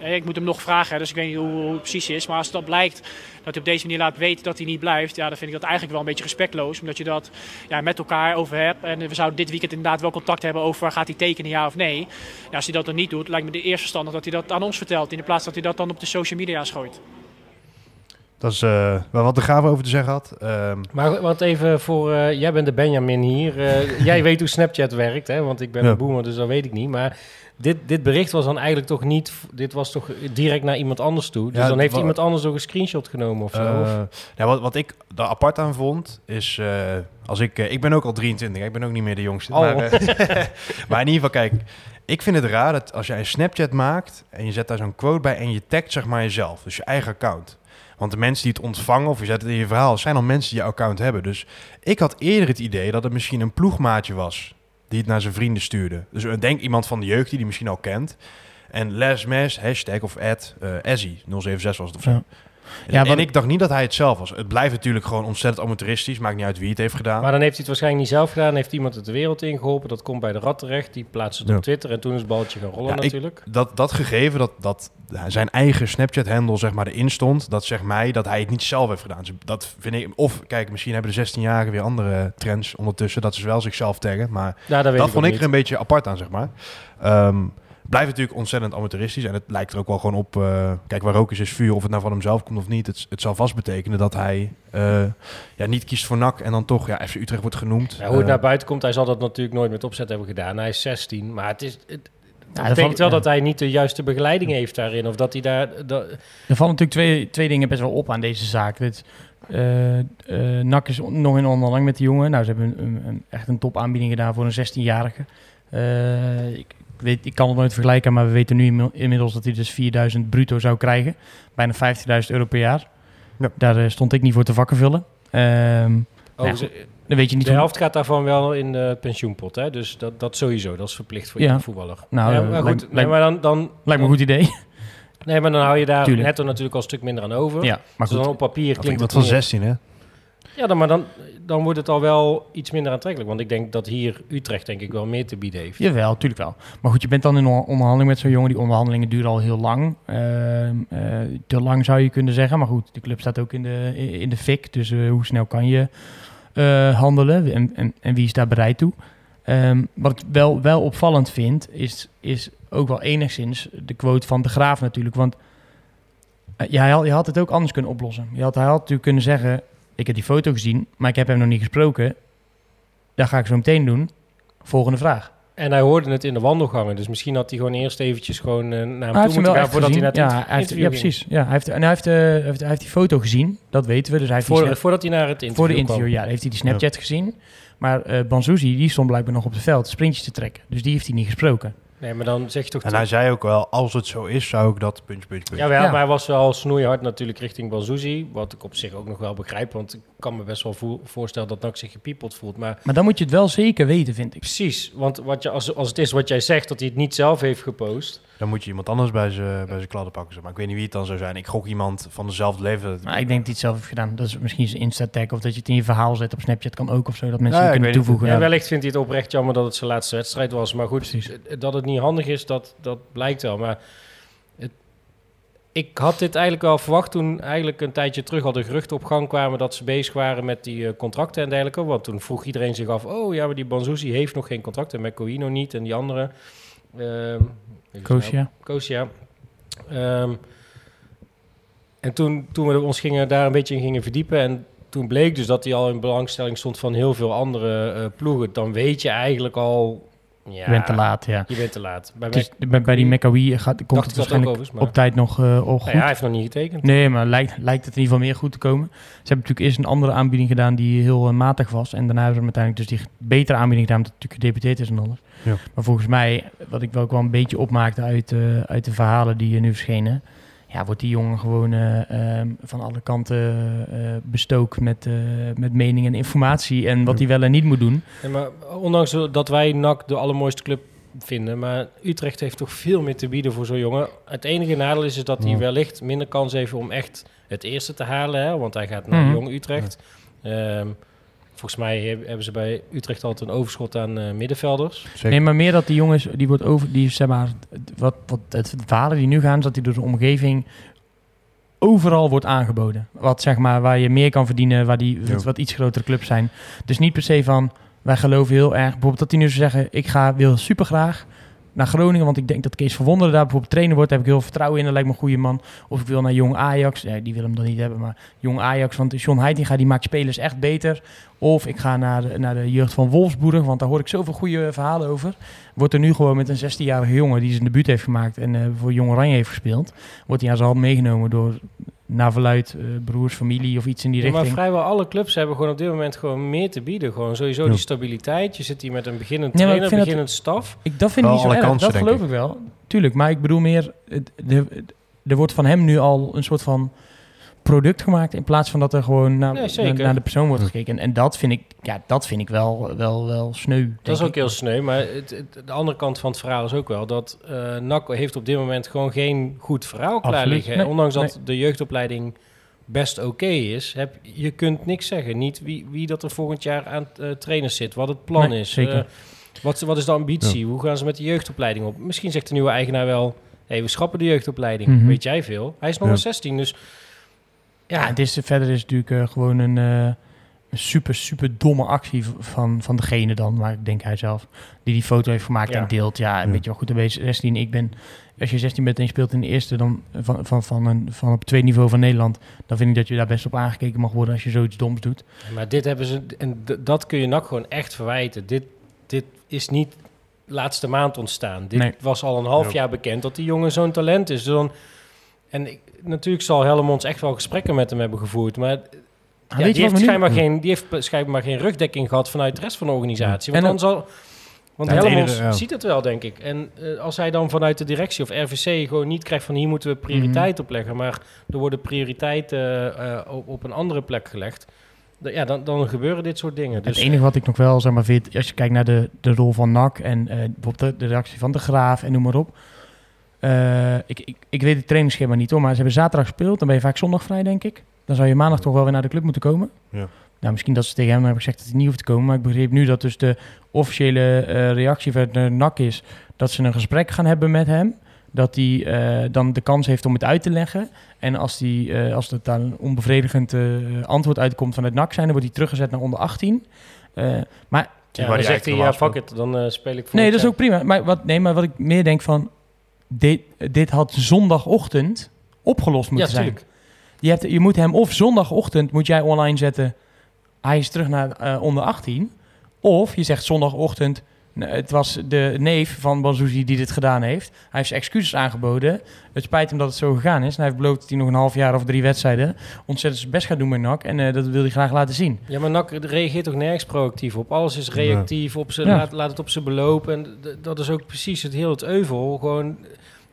ik moet hem nog vragen, dus ik weet niet hoe, het precies is. Maar als dat blijkt dat hij op deze manier laat weten dat hij niet blijft. Ja, dan vind ik dat eigenlijk wel een beetje respectloos. Omdat je dat ja, met elkaar over hebt. En we zouden dit weekend inderdaad wel contact hebben over gaat hij tekenen, ja of nee. Ja, als hij dat dan niet doet, lijkt me de eerste verstandig dat hij dat aan ons vertelt. In plaats dat hij dat dan op de social media gooit. Dat is eh, wat de Graven over te zeggen had. Ehm, Maar wat even voor, eh, jij bent de Benjamin hier. Eh, *laughs* jij weet hoe Snapchat werkt, hè? Want ik ben Ja. een boomer, dus dat weet ik niet. Maar dit, dit bericht was dan eigenlijk toch niet, dit was toch direct naar iemand anders toe. Dus Ja, dan heeft iemand anders nog een screenshot genomen of zo. ja, wat, wat ik er apart aan vond, is... als ik, ik ben ook al 23, ik ben ook niet meer de jongste. Oh. Maar, *laughs* *laughs* maar in ieder geval, kijk... Ik vind het raar dat als jij een Snapchat maakt... en je zet daar zo'n quote bij en je tagt zeg maar jezelf. Dus je eigen account. Want de mensen die het ontvangen of je zet het in je verhaal... zijn al mensen die je account hebben. Dus ik had eerder het idee dat het misschien een ploegmaatje was... die het naar zijn vrienden stuurde. Dus denk iemand van de jeugd die die misschien al kent... En Les Mes, hashtag of ad, eh Ezzy, 076 was het of zo. En, Ja, en ik dacht niet dat hij het zelf was. Het blijft natuurlijk gewoon ontzettend amateuristisch. Maakt niet uit wie het heeft gedaan. Maar dan heeft hij het waarschijnlijk niet zelf gedaan. Heeft iemand het de wereld ingeholpen. Dat komt bij de rat terecht. Die plaatst het Ja. op Twitter. En toen is het balletje gaan rollen Ja, ik- natuurlijk. dat, dat gegeven dat, dat zijn eigen Snapchat-handle zeg maar erin stond, dat zegt mij dat hij het niet zelf heeft gedaan. Dus dat vind ik. Of kijk, misschien hebben de 16-jarigen weer andere trends ondertussen dat ze wel zichzelf taggen. Maar Ja, dat weet dat ik vond ik er niet. een beetje apart aan, zeg maar. Ehm, blijft natuurlijk ontzettend amateuristisch. En het lijkt er ook wel gewoon op. eh, kijk, waar rook is, is vuur. Of het nou van hemzelf komt of niet. Het, het zal vast betekenen dat hij eh, ja, niet kiest voor NAC. En dan toch ja, FC Utrecht wordt genoemd. Ja, hoe het Eh, naar buiten komt, hij zal dat natuurlijk nooit met opzet hebben gedaan. Hij is 16, maar het is... Het, dat betekent valt- wel ja. dat hij niet de juiste begeleiding heeft daarin. Of dat hij daar... Dat, Er vallen natuurlijk twee, twee dingen best wel op aan deze zaak. Dit, eh, eh, NAC is nog in onderhandeling met die jongen. Nou, ze hebben een, een, een- echt een topaanbieding gedaan voor een 16-jarige. Eh, ik, ik weet, ik kan het nooit vergelijken, maar we weten nu inmi- inmiddels dat hij dus 4000 bruto zou krijgen. Bijna 15.000 euro per jaar. Ja. Daar eh, stond ik niet voor te vakken vullen. Oh, Ja, ze- dan weet je niet de hoe... helft gaat daarvan wel in de pensioenpot. Hè? Dus dat, dat sowieso. Dat is verplicht voor Ja. iedere voetballer. Nou, ja, eh, maar lijkt- goed, nee, maar dan, dan, Lijkt me een goed idee. Nee, maar dan hou je daar Tuurlijk. netto natuurlijk al een stuk minder aan over. ja, maar dus dan op papier klinkt het van meer- 16, hè? Ja, dan, maar dan, dan wordt het al wel iets minder aantrekkelijk. Want ik denk dat hier Utrecht denk ik wel meer te bieden heeft. Jawel, natuurlijk wel. Maar goed, je bent dan in on- onderhandeling met zo'n jongen. Die onderhandelingen duren al heel lang. Ehm, eh, te lang zou je kunnen zeggen. Maar goed, de club staat ook in de, in de fik. Dus eh, hoe snel kan je eh, handelen? En, en, en wie is daar bereid toe? Ehm, wat ik wel, wel opvallend vind, is, is ook wel enigszins de quote van de Graaf natuurlijk. Want ja, je had het ook anders kunnen oplossen. Je had, hij had natuurlijk kunnen zeggen, ik heb die foto gezien, maar ik heb hem nog niet gesproken. Dat ga ik zo meteen doen. Volgende vraag. En hij hoorde het in de wandelgangen. Dus misschien had hij gewoon eerst eventjes gewoon eh, naar hem hij toe heeft hem moeten wel gaan voordat gezien. hij naar het ja, hij heeft, ja, precies. Ja, hij heeft, en hij heeft, eh, heeft, hij heeft die foto gezien. Dat weten we. Dus hij heeft die Voor, snap- voordat hij naar het interview voor de interview, kwam. ja, heeft hij die Snapchat gezien. Maar eh Banzuzi, die stond blijkbaar nog op het veld sprintjes te trekken. Dus die heeft hij niet gesproken. Nee, maar dan zeg je toch... En hij zei ook wel, als het zo is, zou ik dat puntje, puntje, puntje. Ja, wel, Ja. maar hij was wel snoeihard natuurlijk richting Banzuzi. Wat ik op zich ook nog wel begrijp. Want ik kan me best wel voorstellen dat NAC zich gepiepeld voelt. Maar Maar dan moet je het wel zeker weten, vind ik. precies, want wat je, als, als het is wat jij zegt, dat hij het niet zelf heeft gepost. Dan moet je iemand anders bij zijn bij kladden pakken. Maar ik weet niet wie het dan zou zijn. Ik gok iemand van dezelfde leeftijd. Maar ik denk dat hij het zelf heeft gedaan. Dat is misschien zijn Insta-tag of dat je het in je verhaal zet op Snapchat kan ook of zo. Dat mensen Ja, kunnen toevoegen. Ja, wellicht vindt hij het oprecht jammer dat het zijn laatste wedstrijd was. Maar goed, Precies. eh, dat het niet handig is, dat, dat blijkt wel. Maar het, ik had dit eigenlijk wel verwacht toen eigenlijk een tijdje terug al de geruchten op gang kwamen dat ze bezig waren met die eh, contracten en dergelijke. Want toen vroeg iedereen zich af, oh ja, maar die Banzuzi heeft nog geen contract en McCoino niet en die andere. ehm even Koos, snel. ja. Koos, ja. Ehm, en toen, toen we ons gingen, daar een beetje in gingen verdiepen en toen bleek dus dat hij al in belangstelling stond van heel veel andere eh, ploegen. Dan weet je eigenlijk al... Ja, Je bent te laat, ja. Je bent te laat. Bij Dus bij, bij die McAwee gaat, komt dacht het waarschijnlijk overigens, maar... op tijd nog eh, al goed. Nou ja, hij heeft nog niet getekend. Nee, maar lijkt, lijkt het in ieder geval meer goed te komen. Ze hebben natuurlijk eerst een andere aanbieding gedaan die heel eh, matig was. En daarna hebben ze uiteindelijk dus die betere aanbieding gedaan, omdat het natuurlijk gedeputeerd is en alles. Ja. Maar volgens mij, wat ik wel ook wel een beetje opmaakte uit, eh, uit de verhalen die eh, nu verschenen... Ja, wordt die jongen gewoon eh, ehm, van alle kanten eh, bestookt met, eh, met mening en informatie en wat Ja. hij wel en niet moet doen. Nee, maar ondanks dat wij NAC de allermooiste club vinden, maar Utrecht heeft toch veel meer te bieden voor zo'n jongen. Het enige nadeel is, is dat hij Ja. wellicht minder kans heeft om echt het eerste te halen, hè, want hij gaat naar Mhm. Jong Utrecht. Ehm, volgens mij heb- hebben ze bij Utrecht altijd een overschot aan eh, middenvelders. Zeker. Nee, maar meer dat die jongens, die wordt over, die zeg maar, wat, wat het verhalen die nu gaan, is dat die door de omgeving overal wordt aangeboden. Wat zeg maar, waar je meer kan verdienen, waar die wat iets grotere clubs zijn. Dus niet per se van, wij geloven heel erg, bijvoorbeeld dat die nu zou zeggen, ik ga, wil super graag naar Groningen, want ik denk dat Kees Verwonderen daar bijvoorbeeld trainer wordt. Daar heb ik heel veel vertrouwen in, dat lijkt me een goede man. Of ik wil naar Jong Ajax, ja, die wil hem dan niet hebben, maar Jong Ajax, want John Heitinga die maakt spelers echt beter. Of ik ga naar de, naar de jeugd van Wolfsburg, want daar hoor ik zoveel goede verhalen over. Wordt er nu gewoon met een 16-jarige jongen die zijn debuut heeft gemaakt en eh, voor Jong Oranje heeft gespeeld, wordt hij aan zijn hand meegenomen door naar verluid eh, broers, familie of iets in die Ja, maar richting. vrijwel alle clubs hebben gewoon op dit moment gewoon meer te bieden. Gewoon sowieso Ja. die stabiliteit. Je zit hier met een beginnend Nee, trainer, dat- beginnend staf. Ik, dat vind ik niet zo erg, kansen, dat geloof ik. ik wel. Tuurlijk, maar ik bedoel meer, er wordt van hem nu al een soort van product gemaakt in plaats van dat er gewoon naar, Nee, zeker. naar, naar de persoon wordt gekeken. En, en dat vind ik, ja, dat vind ik wel, wel, wel sneu. Dat is ook ik. heel sneu. Maar het, het- de andere kant van het verhaal is ook wel dat eh NAC heeft op dit moment gewoon geen goed verhaal klaar liggen. Nee, Ondanks dat de jeugdopleiding best oké is, heb, je kunt niks zeggen. Niet wie, wie dat er volgend jaar aan eh trainers zit, wat het plan Nee, is. zeker. eh, wat, wat is de ambitie? Hoe gaan ze met de jeugdopleiding op? Misschien zegt de nieuwe eigenaar wel, hey, we schrappen de jeugdopleiding. Mhm. Weet jij veel? Hij is nog Ja. maar 16, dus Ja, het is, verder is het natuurlijk eh, gewoon een, eh, een super, super domme actie van, van degene dan, maar ik denk hij zelf, die die foto heeft gemaakt Ja. en deelt. Ja, Ja. weet je wel goed, dan ben je 16. Ik ben, als je 16 bent en je speelt in de eerste dan van, van, van, een, van op twee niveau van Nederland, dan vind ik dat je daar best op aangekeken mag worden als je zoiets doms doet. Maar dit hebben ze, en dat kun je NAC gewoon echt verwijten. Dit, dit is niet laatste maand ontstaan. Dit Nee. was al een half Ja. jaar bekend dat die jongen zo'n talent is. Dus dan, en ik, natuurlijk zal Hellemons echt wel gesprekken met hem hebben gevoerd. Maar ja, die, heeft nu- schijnbaar geen, die heeft schijnbaar geen rugdekking gehad vanuit de rest van de organisatie. Want En dan zal... Want ja. ziet het wel, denk ik. En eh, als hij dan vanuit de directie of RVC gewoon niet krijgt van hier moeten we prioriteit op leggen, maar er worden prioriteiten eh, op, op een andere plek gelegd, ja, dan, dan gebeuren dit soort dingen. Dus Het enige wat ik nog wel zeg maar, vind, als je kijkt naar de, de rol van NAC en eh, bijvoorbeeld de, de reactie van de Graaf en noem maar op. Eh, ik, ik, ik weet het trainingsschema niet hoor, maar ze hebben zaterdag gespeeld. Dan ben je vaak zondag vrij, denk ik. Dan zou je maandag toch wel weer naar de club moeten komen. Ja. Nou, misschien dat ze tegen hem hebben gezegd dat hij niet hoeft te komen. Maar ik begreep nu dat dus de officiële eh, reactie van de NAC is dat ze een gesprek gaan hebben met hem. Dat hij eh, dan de kans heeft om het uit te leggen. En als, die, eh, als het daar een onbevredigend eh, antwoord uitkomt van het NAC zijn, dan wordt hij teruggezet naar onder 18. Eh, maar ja, dan die zegt hij, ja, fuck it, dan eh, speel ik voor Nee, dat is ook prima. Maar wat, nee, maar wat ik meer denk van... Dit, dit had zondagochtend opgelost Ja, moeten zijn. natuurlijk. Je, hebt, je moet hem of zondagochtend moet jij online zetten... Hij is terug naar eh, onder 18. Of je zegt zondagochtend... Het was de neef van Banzuzi die dit gedaan heeft. Hij heeft zijn excuses aangeboden. Het spijt hem dat het zo gegaan is. En hij heeft beloofd dat hij nog een half jaar of drie wedstrijden... ontzettend zijn best gaat doen met NAC. En eh, dat wil hij graag laten zien. Ja, maar NAC reageert toch nergens proactief op. Alles is reactief, op ze, Ja. laat, laat het op ze beloop. En dat is ook precies het heel het euvel. Gewoon,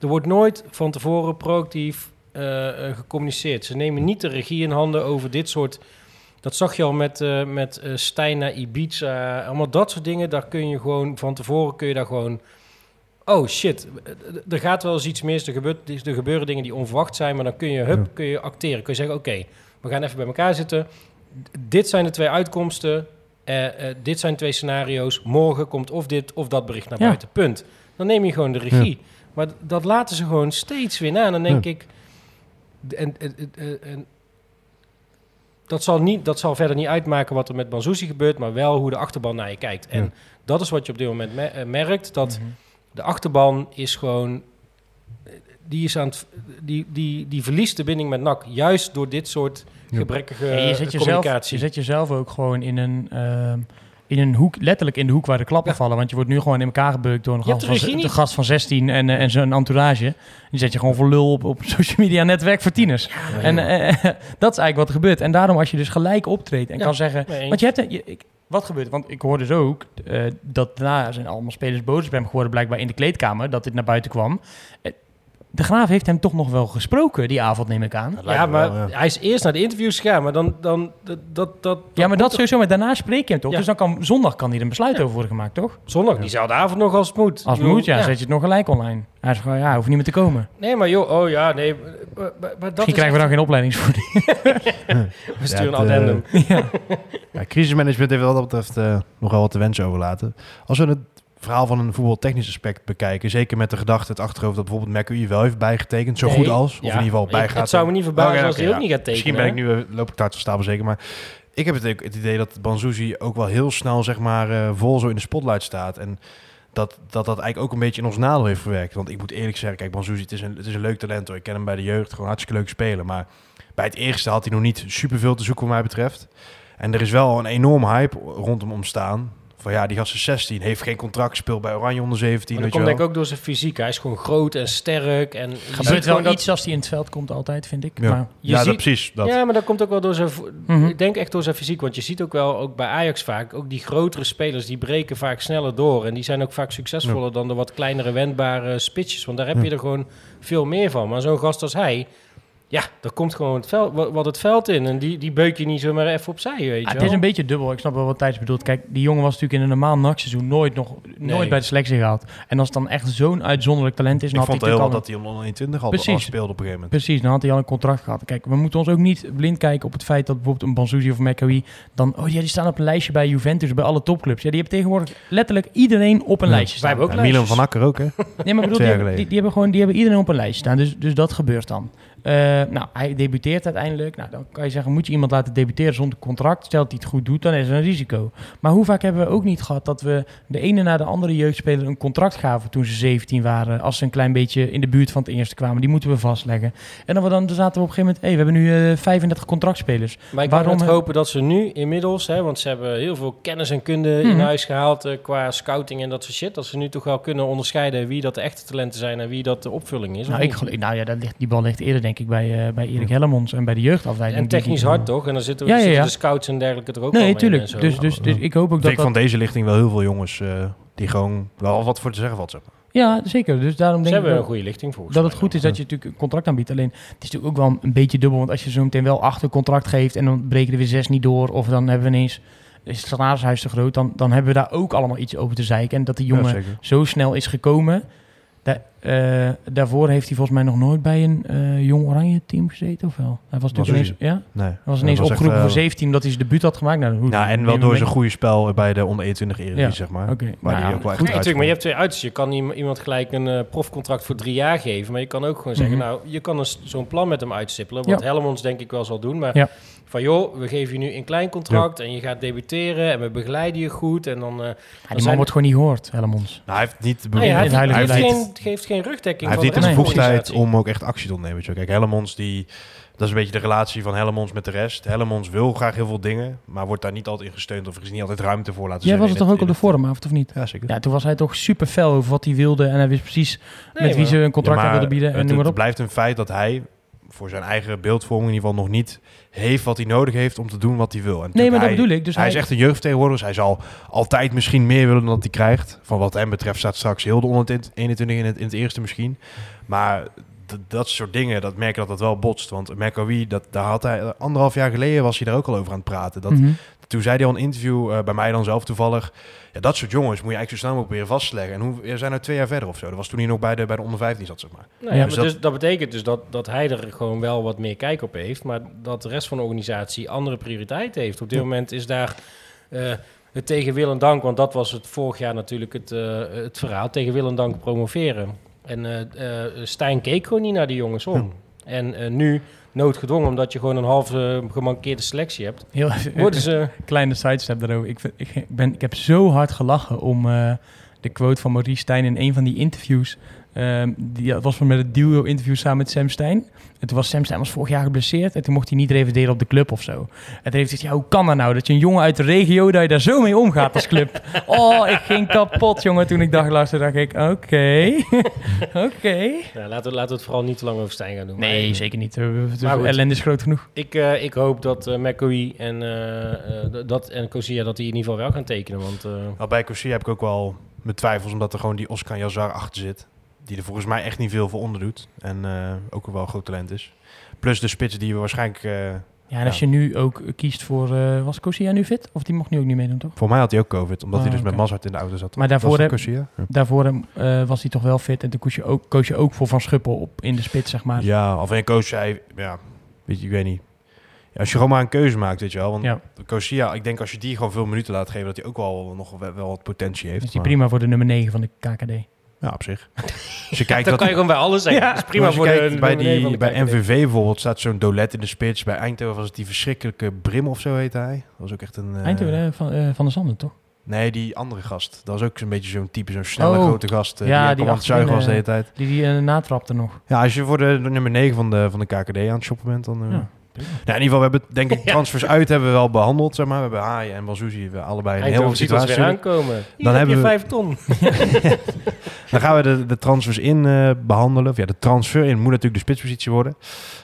er wordt nooit van tevoren proactief eh, eh, gecommuniceerd. Ze nemen niet de regie in handen over dit soort... Dat zag je al met, eh met Stijn naar Ibiza. Allemaal dat soort dingen. Daar kun je gewoon van tevoren kun je daar gewoon... Oh shit, er gaat wel eens iets mis. Er, gebeurt, er gebeuren dingen die onverwacht zijn. Maar dan kun je, hup, kun je acteren. Kun je zeggen, oké, we gaan even bij elkaar zitten. Dit zijn de twee uitkomsten. Dit zijn twee scenario's. Morgen komt of dit of dat bericht naar Ja. buiten. Punt. Dan neem je gewoon de regie. Maar dat laten ze gewoon steeds weer na. En dan denk ik... En, en, en- en- dat, zal niet, dat zal verder niet uitmaken wat er met Banzuzi gebeurt... maar wel hoe de achterban naar je kijkt. En Ja. dat is wat je op dit moment me- eh, merkt. Dat Mhm. de achterban is gewoon... Die, is aan het, die, die, die verliest de binding met NAC. Juist door dit soort gebrekkige Ja, je, zet jezelf, communicatie. je zet jezelf ook gewoon in een, ehm, in een hoek, letterlijk in de hoek waar de klappen Ja. vallen. Want je wordt nu gewoon in elkaar gebeukt door een gast de van, de gast van 16 en, eh, en zijn entourage. Die zet je gewoon voor lul op, op *laughs* social media netwerk voor tieners. en eh, *laughs* dat is eigenlijk wat er gebeurt. En daarom als je dus gelijk optreedt en Ja, kan zeggen... Want je hebt... Je, ik, wat gebeurt? Want ik hoorde dus ook eh, dat daarna zijn allemaal spelers boos op hem geworden, blijkbaar in de kleedkamer, dat dit naar buiten kwam. De Graaf heeft hem toch nog wel gesproken die avond, neem ik aan. Ja, maar hij is eerst naar de interviews gegaan, maar dan... dan dat, dat, dat, Ja, maar dat sowieso. Maar daarna spreek je hem toch? Ja. Dus dan kan zondag kan hier een besluit over worden gemaakt, toch? Zondag, diezelfde avond nog als het moet. Als het moet, ja, zet je het nog gelijk online. Hij zegt gewoon, ja, hoeft niet meer te komen. Nee, maar joh, oh ja, nee. Maar, maar- maar dat Misschien is krijgen we dan geen opleidingsvoeding. *laughs* We sturen Ja, een het, eh, addendum. Ja, crisismanagement heeft wat dat betreft eh, nogal wat te wensen overlaten. Als we het verhaal van een voetbaltechnisch aspect bekijken. Zeker met de gedachte het achterhoofd dat bijvoorbeeld McAwee wel heeft bijgetekend. Zo Nee, goed als. Of ja. in ieder geval Ik- bij gaat. Het zou me niet verbazen als hij ook ja. niet gaat tekenen. Misschien ben ik nu, eh, loop ik daar te stapel zeker, maar ik heb het, ook het idee dat Banzuzi ook wel heel snel zeg maar eh, vol zo in de spotlight staat. En dat, dat dat eigenlijk ook een beetje in ons nadeel heeft verwerkt. Want ik moet eerlijk zeggen, kijk, Banzuzi, het is een, het is een leuk talent hoor. Ik ken hem bij de jeugd, gewoon hartstikke leuk spelen. Maar bij het eerste had hij nog niet superveel te zoeken wat mij betreft. En er is wel een enorme hype rondom ontstaan. Van ja, die gast is 16, heeft geen contract, speelt bij Oranje onder 17, Maar weet dat komt denk ik ook door zijn fysiek. Hij is gewoon groot en sterk. En je gebeurt gewoon wel dat- iets als hij in het veld komt altijd, vind ik. Ja, Maar, je ja dat precies. Dat. Ja, maar dat komt ook wel door zijn... Mhm. Ik denk echt door zijn fysiek. Want je ziet ook wel, ook bij Ajax vaak... ook die grotere spelers, die breken vaak sneller door. En die zijn ook vaak succesvoller dan de wat kleinere wendbare spitsjes. Want daar heb je er gewoon veel meer van. Maar zo'n gast als hij... Ja, daar komt gewoon het veld, wat het veld in. En die, die beuk je niet zomaar even opzij, weet je Ah, het is een beetje dubbel. Ik snap wel wat Thijs bedoelt. Kijk, die jongen was natuurlijk in een normaal nachtseizoen nooit, nog, nooit Nee. bij de selectie gehaald. En als het dan echt zo'n uitzonderlijk talent is... Dan vond had het hij heel al dat hij onder 21 al, Precies. al speelde op een gegeven moment. Precies, dan had hij al een contract gehad. Kijk, we moeten ons ook niet blind kijken op het feit dat bijvoorbeeld een Banzuzi of McAwee... dan, oh ja, die staan op een lijstje bij Juventus, bij alle topclubs. Ja, die hebben tegenwoordig letterlijk iedereen op een Ja. lijstje Wij staan. hebben ook Ja, Milan van Akker ook, hè? Nee, maar ik bedoel, Twee die, die, geleden. die hebben gewoon, die hebben iedereen op een lijstje staan. Dus, dus dat gebeurt dan. Eh, nou, hij debuteert uiteindelijk. Nou, dan kan je zeggen, moet je iemand laten debuteren zonder contract? Stel dat hij het goed doet, dan is er een risico. Maar hoe vaak hebben we ook niet gehad dat we de ene na de andere jeugdspeler een contract gaven toen ze 17 waren, als ze een klein beetje in de buurt van het eerste kwamen. Die moeten we vastleggen. En dan, dan, zaten we op een gegeven moment, hey, we hebben nu eh 35 contractspelers. Maar ik Waarom kan het he- hopen dat ze nu inmiddels, hè, want ze hebben heel veel kennis en kunde in Mhm. huis gehaald eh, qua scouting en dat soort shit. Dat ze nu toch wel kunnen onderscheiden wie dat de echte talenten zijn en wie dat de opvulling is. Nou, ik, nou ja, dat ligt, die bal ligt eerder denk ik bij, eh, bij Erik Hellemons en bij de jeugdafdeling. en technisch die- hard toch? En dan zitten, Ja, ja, zitten ja. de scouts en dergelijke er ook al Nee, tuurlijk. Dus, dus, dus ik hoop ook Ik dat vind van deze lichting wel heel veel jongens eh, die gewoon wel wat voor te zeggen valt. Zeg maar. Ja, zeker. Dus daarom Ze denk ik hebben wel een goede lichting volgens dat het goed is dat je natuurlijk een contract aanbiedt. Alleen, het is natuurlijk ook wel een beetje dubbel. Want als je zo meteen wel acht een contract geeft... en dan breken er weer zes niet door... of dan hebben we ineens... is het salarishuis te groot... Dan, dan hebben we daar ook allemaal iets over te zeiken. En dat die jongen Ja, zo snel is gekomen... Da- eh, daarvoor heeft hij volgens mij nog nooit bij een eh, jong oranje team gezeten, of wel? Hij was natuurlijk Was ineens, ja? Nee. Hij was ineens opgeroepen eh, voor 17 omdat hij zijn debuut had gemaakt. Nou, hoe, Ja, en wel door zijn goede spel bij de onder 21 Eredivisie, Ja, zeg maar. Oké, Waar nou ja, ook wel echt goed. Nee, natuurlijk, maar je hebt twee uitersten. Je kan iem- iemand gelijk een eh, profcontract voor drie jaar geven. Maar je kan ook gewoon zeggen, Mhm. nou, je kan zo'n plan met hem uitstippelen. Wat Ja. Helmonds denk ik wel zal doen. Maar Ja. Van joh, we geven je nu een klein contract en je gaat debuteren en we begeleiden je goed. En dan... eh, Ja, dan die man zijn- wordt gewoon niet gehoord, Hellemons. Nou, hij heeft niet de hij heeft, hij heeft geen, geeft geen rugdekking Hij van heeft niet de bevoegdheid om ook echt actie te ondernemen. Kijk, Hellemons, die, dat is een beetje de relatie van Hellemons met de rest. Hellemons wil graag heel veel dingen, maar wordt daar niet altijd in gesteund of er is niet altijd ruimte voor, laten we Jij was het toch ook op de in vormavond, of niet? Ja, zeker. Ja, toen was hij toch super fel over wat hij wilde. En hij wist precies Nee, met wie ze een contract Ja, aan maar wilden bieden. En het, noem maar het op. blijft een feit dat hij voor zijn eigen beeldvorming in ieder geval nog niet heeft wat hij nodig heeft om te doen wat hij wil. En Nee, maar dat hij, bedoel ik. Dus hij is echt een jeugdvertegenwoordiger. Dus hij zal altijd misschien meer willen dan dat hij krijgt. Van wat hem betreft staat straks heel de 121 in het, in het eerste misschien. Maar dat soort dingen, dat merk je dat dat wel botst. Want McAwee, dat, daar had hij, anderhalf jaar geleden was hij daar ook al over aan het praten. Dat, Mhm. Toen zei hij al in een interview, eh, bij mij dan zelf toevallig... Ja, dat soort jongens moet je eigenlijk zo snel mogelijk proberen vast te leggen. En hoe, we zijn nou twee jaar verder of zo. Dat was toen hij nog bij de, bij de onder 15 zat, zeg maar. Nou ja, Ja, maar dus dus dat betekent dus dat, dat hij er gewoon wel wat meer kijk op heeft, maar dat de rest van de organisatie andere prioriteiten heeft. Op dit Ja. moment is daar eh, het tegen wil en dank, want dat was het vorig jaar natuurlijk het, eh, het verhaal, tegen wil en dank promoveren. En eh, eh, Stijn keek gewoon niet naar die jongens om. En eh, nu, noodgedwongen, omdat je gewoon een halve gemankeerde selectie hebt, Heel worden ze... *laughs* kleine sidestep daarover. Ik, vind- ik, ben, ik heb zo hard gelachen om eh, de quote van Maurice Stijn in een van die interviews. Ehm, die dat was van met het duo-interview samen met Sam Stein. En toen was Sam Stein was vorig jaar geblesseerd en toen mocht hij niet revalideren op de club of zo. En toen heeft hij gezegd, ja, hoe kan dat nou? Dat je een jongen uit de regio, dat je daar zo mee omgaat als club. *laughs* oh, ik ging kapot, jongen, toen ik dacht, luister, dacht ik, oké, *laughs* oké. Nou, laten, we, laten we het vooral niet te lang over Stijn gaan doen. Nee, Maar- zeker niet. Goed. ellende is groot genoeg. Ik, eh, ik hoop dat uh, McCoy en, eh, eh, d- dat en Cosia dat die in ieder geval wel gaan tekenen. Want eh, Nou, bij Corsia heb ik ook wel mijn twijfels, omdat er gewoon die Oscar Jazar achter zit. Die er volgens mij echt niet veel voor onder doet. En eh, ook wel een groot talent is. Plus de spits die we waarschijnlijk... eh, Ja, en als je nu ook kiest voor... eh, was Kosia nu fit? Of die mocht nu ook niet meedoen, toch? voor mij had hij ook COVID, omdat Oh, hij dus met. Mazart in de auto zat. Maar daarvoor heb- Corsia? Ja. Daarvoor was hij toch wel fit. En toen koos je ook, koos je ook voor Van Schuppel op in de spits, zeg maar. Ja, of een coach zei, ja, weet je, ik weet niet. Ja, als je gewoon maar een keuze maakt, weet je wel. Want Ja. Kosia, ik denk als je die gewoon veel minuten laat geven, dat hij ook wel nog wel, wel wat potentie heeft. Is die Maar- prima voor de nummer 9 van de KKD. Ja, op zich. Als je kijkt Dat kan je gewoon bij alles zeggen. Ja. Dat is prima voor de, bij, die, bij. MVV bijvoorbeeld staat zo'n Dolet in de spits. Bij Eindhoven was het die verschrikkelijke Brim of zo heet hij. Dat was ook echt een... eh, Eindhoven eh, van, eh, van de Zanden, toch? Nee, die andere gast. Dat was ook zo'n beetje zo'n type, zo'n snelle Oh. grote gast. Ja, die, die die aan het achterin, zuigen was de hele tijd. Die, die natrapte nog. Ja, als je voor de, de nummer 9 van de, van de KKD aan het shoppen bent, dan... Ja, Nou, in ieder geval, we hebben denk ik *laughs* transfers uit hebben we wel behandeld, zeg maar. We hebben Haaien en Balzouzi we allebei een weer situaties. aankomen. Dan heb hebben we- vijf ton. *laughs* Dan gaan we de, de transfers in eh, behandelen. Of ja, de transfer in moet natuurlijk de spitspositie worden.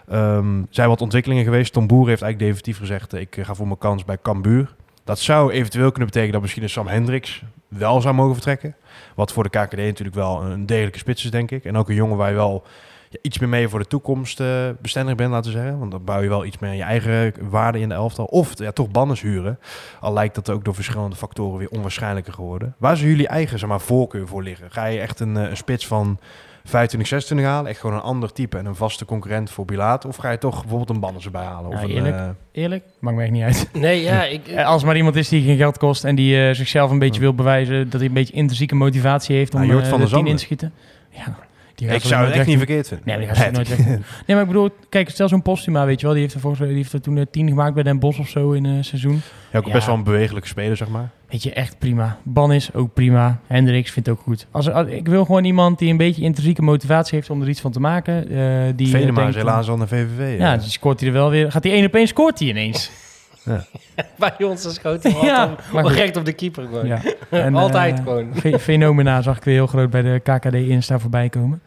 Er zijn wat ontwikkelingen geweest. Tom Boer heeft eigenlijk definitief gezegd... eh, ik eh, ga voor mijn kans bij Cambuur. Dat zou eventueel kunnen betekenen dat misschien een Sam Hendricks wel zou mogen vertrekken. Wat voor de KKD natuurlijk wel een degelijke spits is, denk ik. En ook een jongen waar je wel ja, iets meer mee voor de toekomst eh, bestendig bent, laten we zeggen. Want dan bouw je wel iets meer aan je eigen waarde in de elftal. Of ja, toch banners huren. Al lijkt dat ook door verschillende factoren weer onwaarschijnlijker geworden. Waar zou jullie eigen zeg maar, voorkeur voor liggen? Ga je echt een, eh, een spits van 25, 26 halen? Echt gewoon een ander type en een vaste concurrent voor Bilaat? Of ga je toch bijvoorbeeld een banners erbij halen? Of Ja, een, eerlijk. eh, Eerlijk? Maakt me echt niet uit. Nee, ja, *laughs* ik... Als maar iemand is die geen geld kost en die zichzelf een beetje wil bewijzen dat hij een beetje intrinsieke motivatie heeft om eh, van de tien in te schieten. Ja, die ik zo zou het echt niet verkeerd vinden. Nee, maar die gaat zo nooit. *laughs* Nee, maar ik bedoel, kijk, stel zo'n Postuma, weet je wel, die heeft er, volgens, die heeft er toen eh, tien gemaakt bij Den Bosch of zo in een seizoen. Ja, ook Ja. best wel een bewegelijke speler, zeg maar. Weet je, echt prima. Ban is ook prima. Hendricks vindt ook goed. Als, als- ik wil gewoon iemand die een beetje intrinsieke motivatie heeft om er iets van te maken. eh die, eh, Venema is helaas al naar VVV. Ja, eh. die scoort hij er wel weer. Gaat hij één op één, scoort hij ineens. *laughs* Bij ons is schoot *laughs* hij Ja, ja, maar recht op de keeper gewoon. Ja. *laughs* En, Altijd eh, gewoon. Fe- Fenomena zag ik weer heel groot bij de KKD Insta voorbij komen.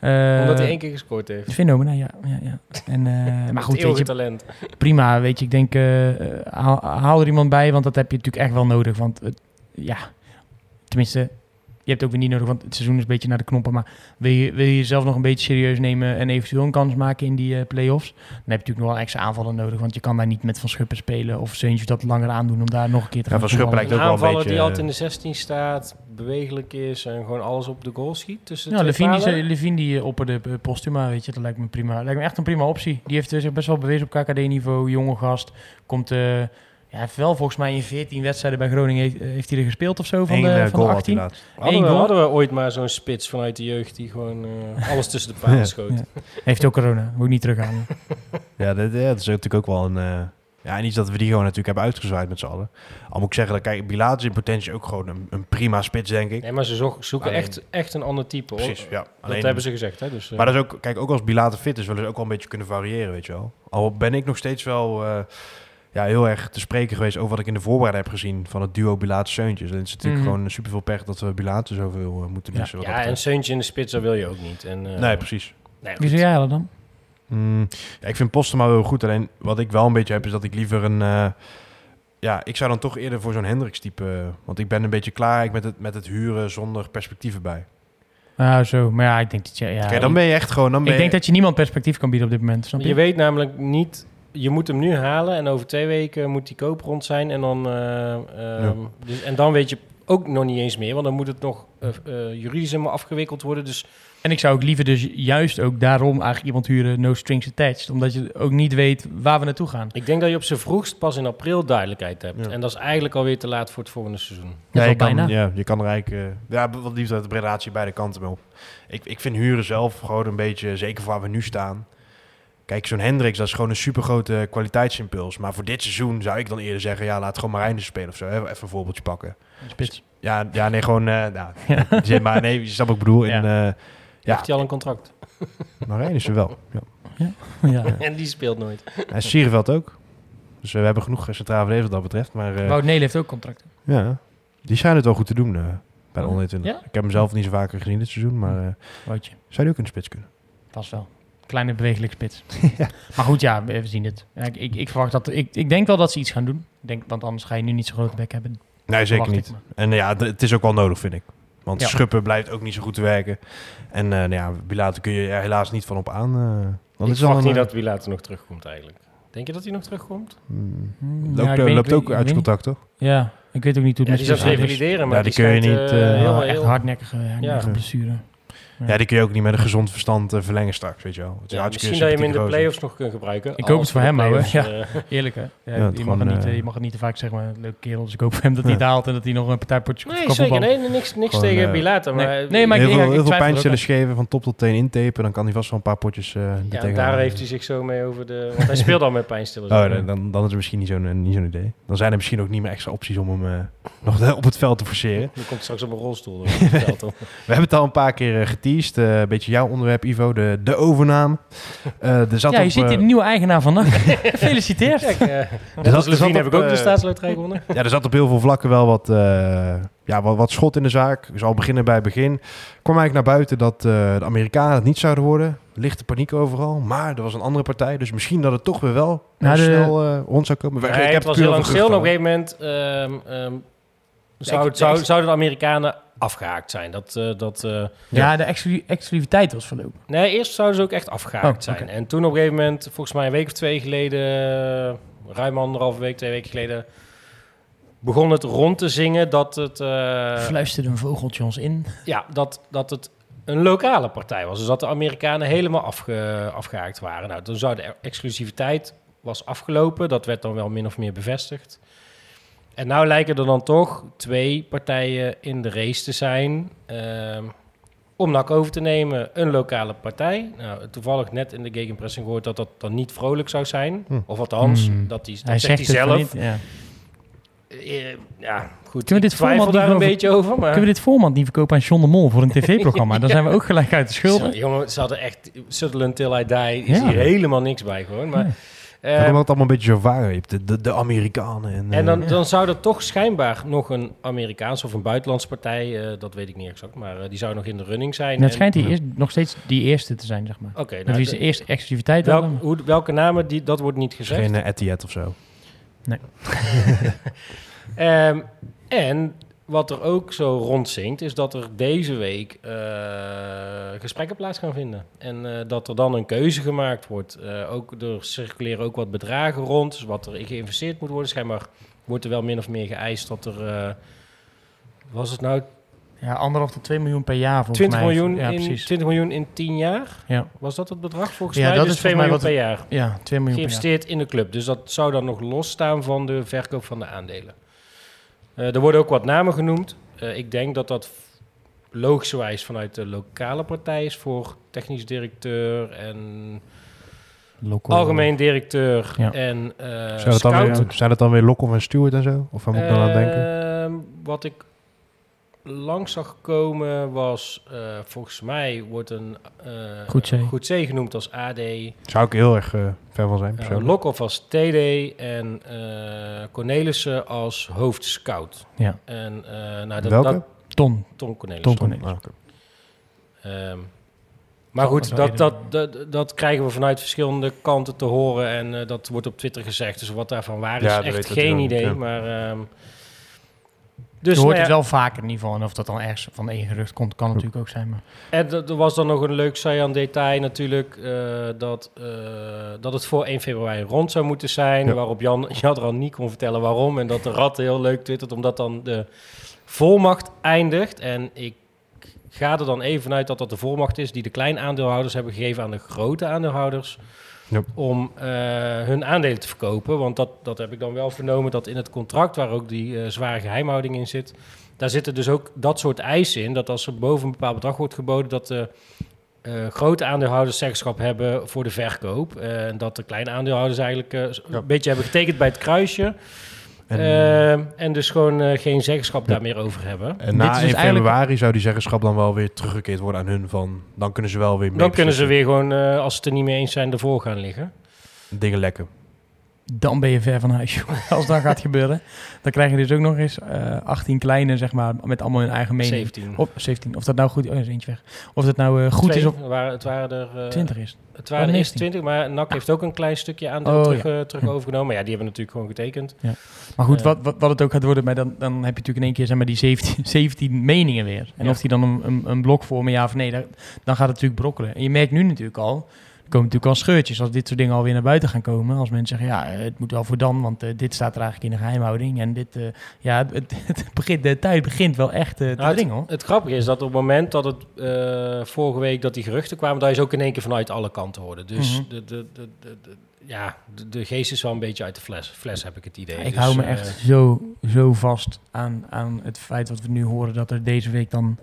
Eh, Omdat hij één keer gescoord heeft. Fenomena, ja. ja, ja. En, eh, maar goed, weet je, talent. prima. Weet je, ik denk, haal, haal er iemand bij, want dat heb je natuurlijk echt wel nodig. Want ja, tenminste, je hebt ook weer niet nodig, want het seizoen is een beetje naar de knoppen. Maar wil je, wil je jezelf nog een beetje serieus nemen en eventueel een kans maken in die eh play-offs, dan heb je natuurlijk nog wel extra aanvallen nodig. Want je kan daar niet met Van Schuppen spelen of Seuntje dat langer aandoen om daar nog een keer te Ja, gaan Van Schuppen lijkt ook wel een aanvaller beetje... die altijd in de 16 staat, bewegelijk is en gewoon alles op de goal schiet. Tussen de Ja, twee Levine die, Levine die eh, opperde eh, Postuma, weet je, dat lijkt me prima. Lijkt me echt een prima optie. Die heeft eh, zich best wel bewezen op KKD-niveau, jonge gast. Komt, eh, ja, hij heeft wel volgens mij in 14 wedstrijden bij Groningen heeft, eh, heeft hij er gespeeld of zo van Eén de, eh, van de goal had hij 18. laatst. Hadden we, goal. hadden we ooit maar zo'n spits vanuit de jeugd die gewoon eh, alles tussen de *laughs* palen Ja. schoot. Ja. Heeft ook corona, moet ik niet terughalen. *laughs* Ja, dat, ja, dat is natuurlijk ook wel een... eh, ja, en iets dat we die gewoon natuurlijk hebben uitgezwaaid met z'n allen. Al moet ik zeggen, dat kijk, Bilaat is in potentie ook gewoon een, een prima spits, denk ik. Nee, maar ze zo- zoeken Alleen- echt, echt een ander type. Hoor. Precies, ja. Dat hebben ze gezegd. Hè? Dus, Maar dat is ook, kijk, ook als Bilater fit is, willen ze ook wel een beetje kunnen variëren, weet je wel. Al ben ik nog steeds wel eh, ja, heel erg te spreken geweest over wat ik in de voorbereiding heb gezien van het duo Bilater Seuntjes. En het is natuurlijk gewoon super veel pech dat we Bilater zoveel eh, moeten Ja. missen. wat ja, dat en. Seuntje in de spits, dat wil je ook niet. En, eh, nee, precies. nee, Wie zou jij halen dan? Mm, ja, ik vind Postema wel goed. Alleen wat ik wel een beetje heb, is dat ik liever een... eh, ja, ik zou dan toch eerder voor zo'n Hendricks-type... eh, want ik ben een beetje klaar eigenlijk met het, met het huren zonder perspectieven bij. Nou, zo. Maar ja, ik denk dat je... Ja, Kijk, dan ben je echt gewoon... Dan ben ik je- denk dat je niemand perspectief kan bieden op dit moment, snap je? Je weet namelijk niet... Je moet hem nu halen en over twee weken moet die koop rond zijn. En dan, eh, ehm, dus, en dan weet je ook nog niet eens meer. Want dan moet het nog eh, eh, juridisch helemaal afgewikkeld worden. Dus En ik zou ook liever dus juist ook daarom eigenlijk iemand huren, no strings attached. Omdat je ook niet weet waar we naartoe gaan. ik denk dat je op zijn vroegst pas in april duidelijkheid hebt. Ja. En dat is eigenlijk alweer te laat voor het volgende seizoen. Dat Ja, je kan, bijna. ja, je kan er eigenlijk... ja, wat liefst uit de relatie beide kanten mee op. Ik, ik vind huren zelf gewoon een beetje... Zeker voor waar we nu staan. Kijk, zo'n Hendricks, dat is gewoon een supergrote kwaliteitsimpuls. Maar voor dit seizoen zou ik dan eerder zeggen... Ja, laat gewoon maar Reinders spelen of zo. Hè? Even een voorbeeldje pakken. Spits. Ja, ja nee, gewoon... nou, *laughs* zin maar nee, je snapt wat ik bedoel. Ja. In, eh, ja, Heeft hij al een contract? *laughs* maar Reinders wel. Ja. Ja. *laughs* en die speelt nooit. En Sierenveld ook. Dus eh, we hebben genoeg centraal verdedigers wat dat betreft. Maar eh, Wout Neel heeft ook contract. ja, die zijn het wel goed te doen eh, bij de 120. ja? Ik heb hem zelf niet zo vaker gezien dit seizoen. Maar eh, Woutje. zou die ook in de spits kunnen? Vast wel. Kleine bewegelijk spits. *laughs* Maar goed, ja, we zien het. Ja, ik, ik, ik verwacht dat... Ik, ik denk wel dat ze iets gaan doen. Ik Denk, want anders ga je nu niet zo'n grote bek hebben. Nee, zeker niet. En ja, het is ook wel nodig, vind ik. Want Ja. Schuppen blijft ook niet zo goed te werken. En eh nou ja, Bilater kun je er helaas niet van op aan. eh want ik het is verwacht niet eh, dat wie later nog terugkomt eigenlijk. Denk je dat hij nog terugkomt? hmm, Hmm, loopt ja, ik weet- loopt ik ook weet- uit contact, toch? Ja, ik weet ook niet hoe Ja, het die met zou revalideren, maar Ja, die die kun je niet, heel, Ja, heel, echt hardnekkige, hardnekkige Ja. blessure. Ja, die kun je ook niet met een gezond verstand eh, verlengen straks, weet je wel. Het is Ja, hartstikke misschien dat je hem in de play-offs nog kunt gebruiken. Ik hoop het voor hem, play-offs, Ja. eh, Eerlijk hè? Ja, Ja, je, mag niet, eh, je mag het niet te vaak zeggen, maar leuke kerel. Dus ik hoop voor hem dat hij haalt en dat hij nog een partijpotje nee, kan zeker. Nee, niks, niks Gewoon, tegen Bilater. nee. Maar, Nee, maar ik- heel ja, veel, heel veel er pijnstillers geven, van top tot teen intapen. Dan kan hij vast wel een paar potjes eh ja, daar heeft hij zich zo mee over de... Want hij *laughs* speelt al met pijnstillers. Oh, dan, dan, dan is het misschien niet zo'n niet zo'n idee. Dan zijn er misschien ook niet meer extra opties om hem *laughs* nog op het veld te forceren. Die komt straks op een rolstoel. *laughs* op het veld, hoor. We hebben het al een paar keer eh, geteased. eh, een beetje jouw onderwerp, Ivo, de, de overname. Eh, er zat Ja, je op, ziet eh, hier de nieuwe eigenaar van NAC. *laughs* Gefeliciteerd. Kijk, eh, er zat- er zat heb ik ook de eh, staatsloterij gewonnen. Ja, er zat op heel veel vlakken wel wat, eh, ja, wat, wat schot in de zaak. Ik zal beginnen bij het begin. kwam eigenlijk naar buiten dat eh, de Amerikanen het niet zouden worden. Lichte paniek overal. Maar er was een andere partij. Dus misschien dat het toch weer wel eh, Nou, de- snel eh, rond zou komen. Nee, ik heb het was heel lang stil. Op een gegeven moment ehm, ehm, zou, Ik- zou, ik- zouden de Amerikanen afgehaakt zijn. Dat, eh, dat, eh, Ja, de exclu- exclusiviteit was verlopen. nee, eerst zouden ze ook echt afgehaakt Oh, zijn. En toen op een gegeven moment, volgens mij een week of twee geleden, eh, ruim anderhalve week, twee weken geleden, begon het rond te zingen dat het, eh, Fluisterde een vogeltje ons in. ja, dat, dat het een lokale partij was. Dus dat de Amerikanen helemaal afge, afgehaakt waren. Nou, toen zou de exclusiviteit was afgelopen. Dat werd dan wel min of meer bevestigd. En nou lijken er dan toch twee partijen in de race te zijn ehm, om NAC over te nemen. Een lokale partij. Nou, toevallig net in de gegenpressing gehoord dat dat dan niet vrolijk zou zijn. Hm. Of althans, Hmm. dat, die, dat Hij zegt zegt hij zelf. niet. Ja. Eh, ja, goed. Kunnen we dit format daar een beetje over. Maar... Kunnen we dit format niet verkopen aan John de Mol voor een *laughs* tv-programma? Dan zijn we ook gelijk uit de schulden. Zo, jongen, ze hadden echt Sutherland Till I Die. Is Ja. hier helemaal niks bij gewoon. Maar, Nee. Eh, dat het allemaal een beetje zo. Je hebt de, de, de Amerikanen. En, en dan, eh, dan zou er toch schijnbaar nog een Amerikaanse of een buitenlandse partij, eh, dat weet ik niet exact, maar eh, die zou nog in de running zijn. En het En- schijnt die eerst, nog steeds die eerste te zijn, zeg maar. Oké, nou, wie ze de- eerst exclusiviteit welk- hoe, welke namen, die, dat wordt niet is gezegd. geen uh, Etihad of zo. *laughs* Ehm, en wat er ook zo rondzinkt, is dat er deze week eh, gesprekken plaats gaan vinden. En eh, dat er dan een keuze gemaakt wordt. Eh, ook, er circuleren ook wat bedragen rond, dus wat er geïnvesteerd moet worden. Schijnbaar wordt er wel min of meer geëist dat er... was het nou Ja, anderhalf tot 2 miljoen per jaar volgens 20 mij. miljoen, ja, in, precies. 20 miljoen in 10 jaar? Ja. Was dat het bedrag volgens Ja, mij? dat dus is 2 volgens miljoen mij per jaar Ja, 2 miljoen per jaar. geïnvesteerd in de club. Dus dat zou dan nog losstaan van de verkoop van de aandelen. Eh, er worden ook wat namen genoemd. Eh, ik denk dat dat logischerwijs vanuit de lokale partij is voor technisch directeur en Local. algemeen directeur Ja. en eh Zou dat, dan weer, zijn dat dan weer en Stewart en zo? Of waar moet ik dan aan denken? Ehm, wat ik langs zag komen was, eh, volgens mij wordt een uh, Goedzee. Goedzee genoemd als AD. Zou ik heel erg eh fan van zijn, Uh, persoonlijk. Lokhoff als TD en eh Cornelissen als hoofdscout. Ja. En eh nou, dat, Welke? dat Ton. Tom Cornelissen. Tom Cornelissen. Ah, oké. Ehm, maar goed, dat, dat, dat, dat krijgen we vanuit verschillende kanten te horen. En eh, dat wordt op Twitter gezegd. Dus wat daarvan waar is, Ja, echt geen idee. Maar, ehm, Dus je hoort nou het wel vaker in ieder geval. En of dat dan ergens van één gerucht komt, kan natuurlijk ook zijn. Maar En er was dan nog een leuk saillant detail natuurlijk. eh, dat, eh, dat het voor 1 februari rond zou moeten zijn. Ja. Waarop Jan *laughs* Jadran niet kon vertellen waarom. En dat de rat heel leuk twittert. Omdat dan de volmacht eindigt. En ik ga er dan even vanuit dat dat de volmacht is die de kleine aandeelhouders hebben gegeven aan de grote aandeelhouders. Om eh, hun aandelen te verkopen. Want dat, dat heb ik dan wel vernomen dat in het contract, waar ook die eh, zware geheimhouding in zit, daar zitten dus ook dat soort eisen in. Dat als er boven een bepaald bedrag wordt geboden, dat de eh, grote aandeelhouders zeggenschap hebben voor de verkoop. En dat de kleine aandeelhouders eigenlijk Ja. een beetje hebben getekend bij het kruisje. En, Eh, en dus gewoon eh, geen zeggenschap Ja. daar meer over hebben. en dit na is 1 dus eigenlijk- februari zou die zeggenschap dan wel weer teruggekeerd worden aan hun. Van, dan kunnen ze wel weer mee Dan kunnen ze weer gewoon, eh, als ze het er niet mee eens zijn, ervoor gaan liggen. Dingen lekken. Dan ben je ver van huis. *laughs* Als dat gaat gebeuren. Dan krijg je dus ook nog eens eh 18 kleine, zeg maar, met allemaal hun eigen mening. 17. Of 17. Of dat nou goed... Oh, is eentje weg. Of dat nou eh, goed Twee, is of Het waren, het waren er... eh, 20 is. Het waren Oh, er eerst 19. 20, maar NAC heeft ook een klein stukje aandeel Oh, terug, ja. eh, terug overgenomen. Maar ja, die hebben natuurlijk gewoon getekend. Maar goed, Eh. wat, wat, wat het ook gaat worden, maar dan, dan heb je natuurlijk in één keer zeg maar, die 17, 17 *laughs* meningen weer. En Ja. of die dan een, een, een blok vormen, ja of nee, dan gaat het natuurlijk brokkelen. En je merkt nu natuurlijk al, komen natuurlijk al scheurtjes als dit soort dingen alweer naar buiten gaan komen. Als mensen zeggen, ja, het moet wel voor dan, want eh, dit staat er eigenlijk in de geheimhouding. En dit, eh, ja, het, het, *laughs* het begint, de tijd begint wel echt eh, te Nou, dringen hoor. Het grappige is dat op het moment dat het vorige week dat die geruchten kwamen, dat ze ook in één keer vanuit alle kanten hoorde. Dus Mhm. de, de, de, de, de- ja, de, geest is wel een beetje uit de fles, fles heb ik het idee. Ik Dus, hou me echt zo, zo vast aan, aan het feit wat we nu horen, dat er deze week dan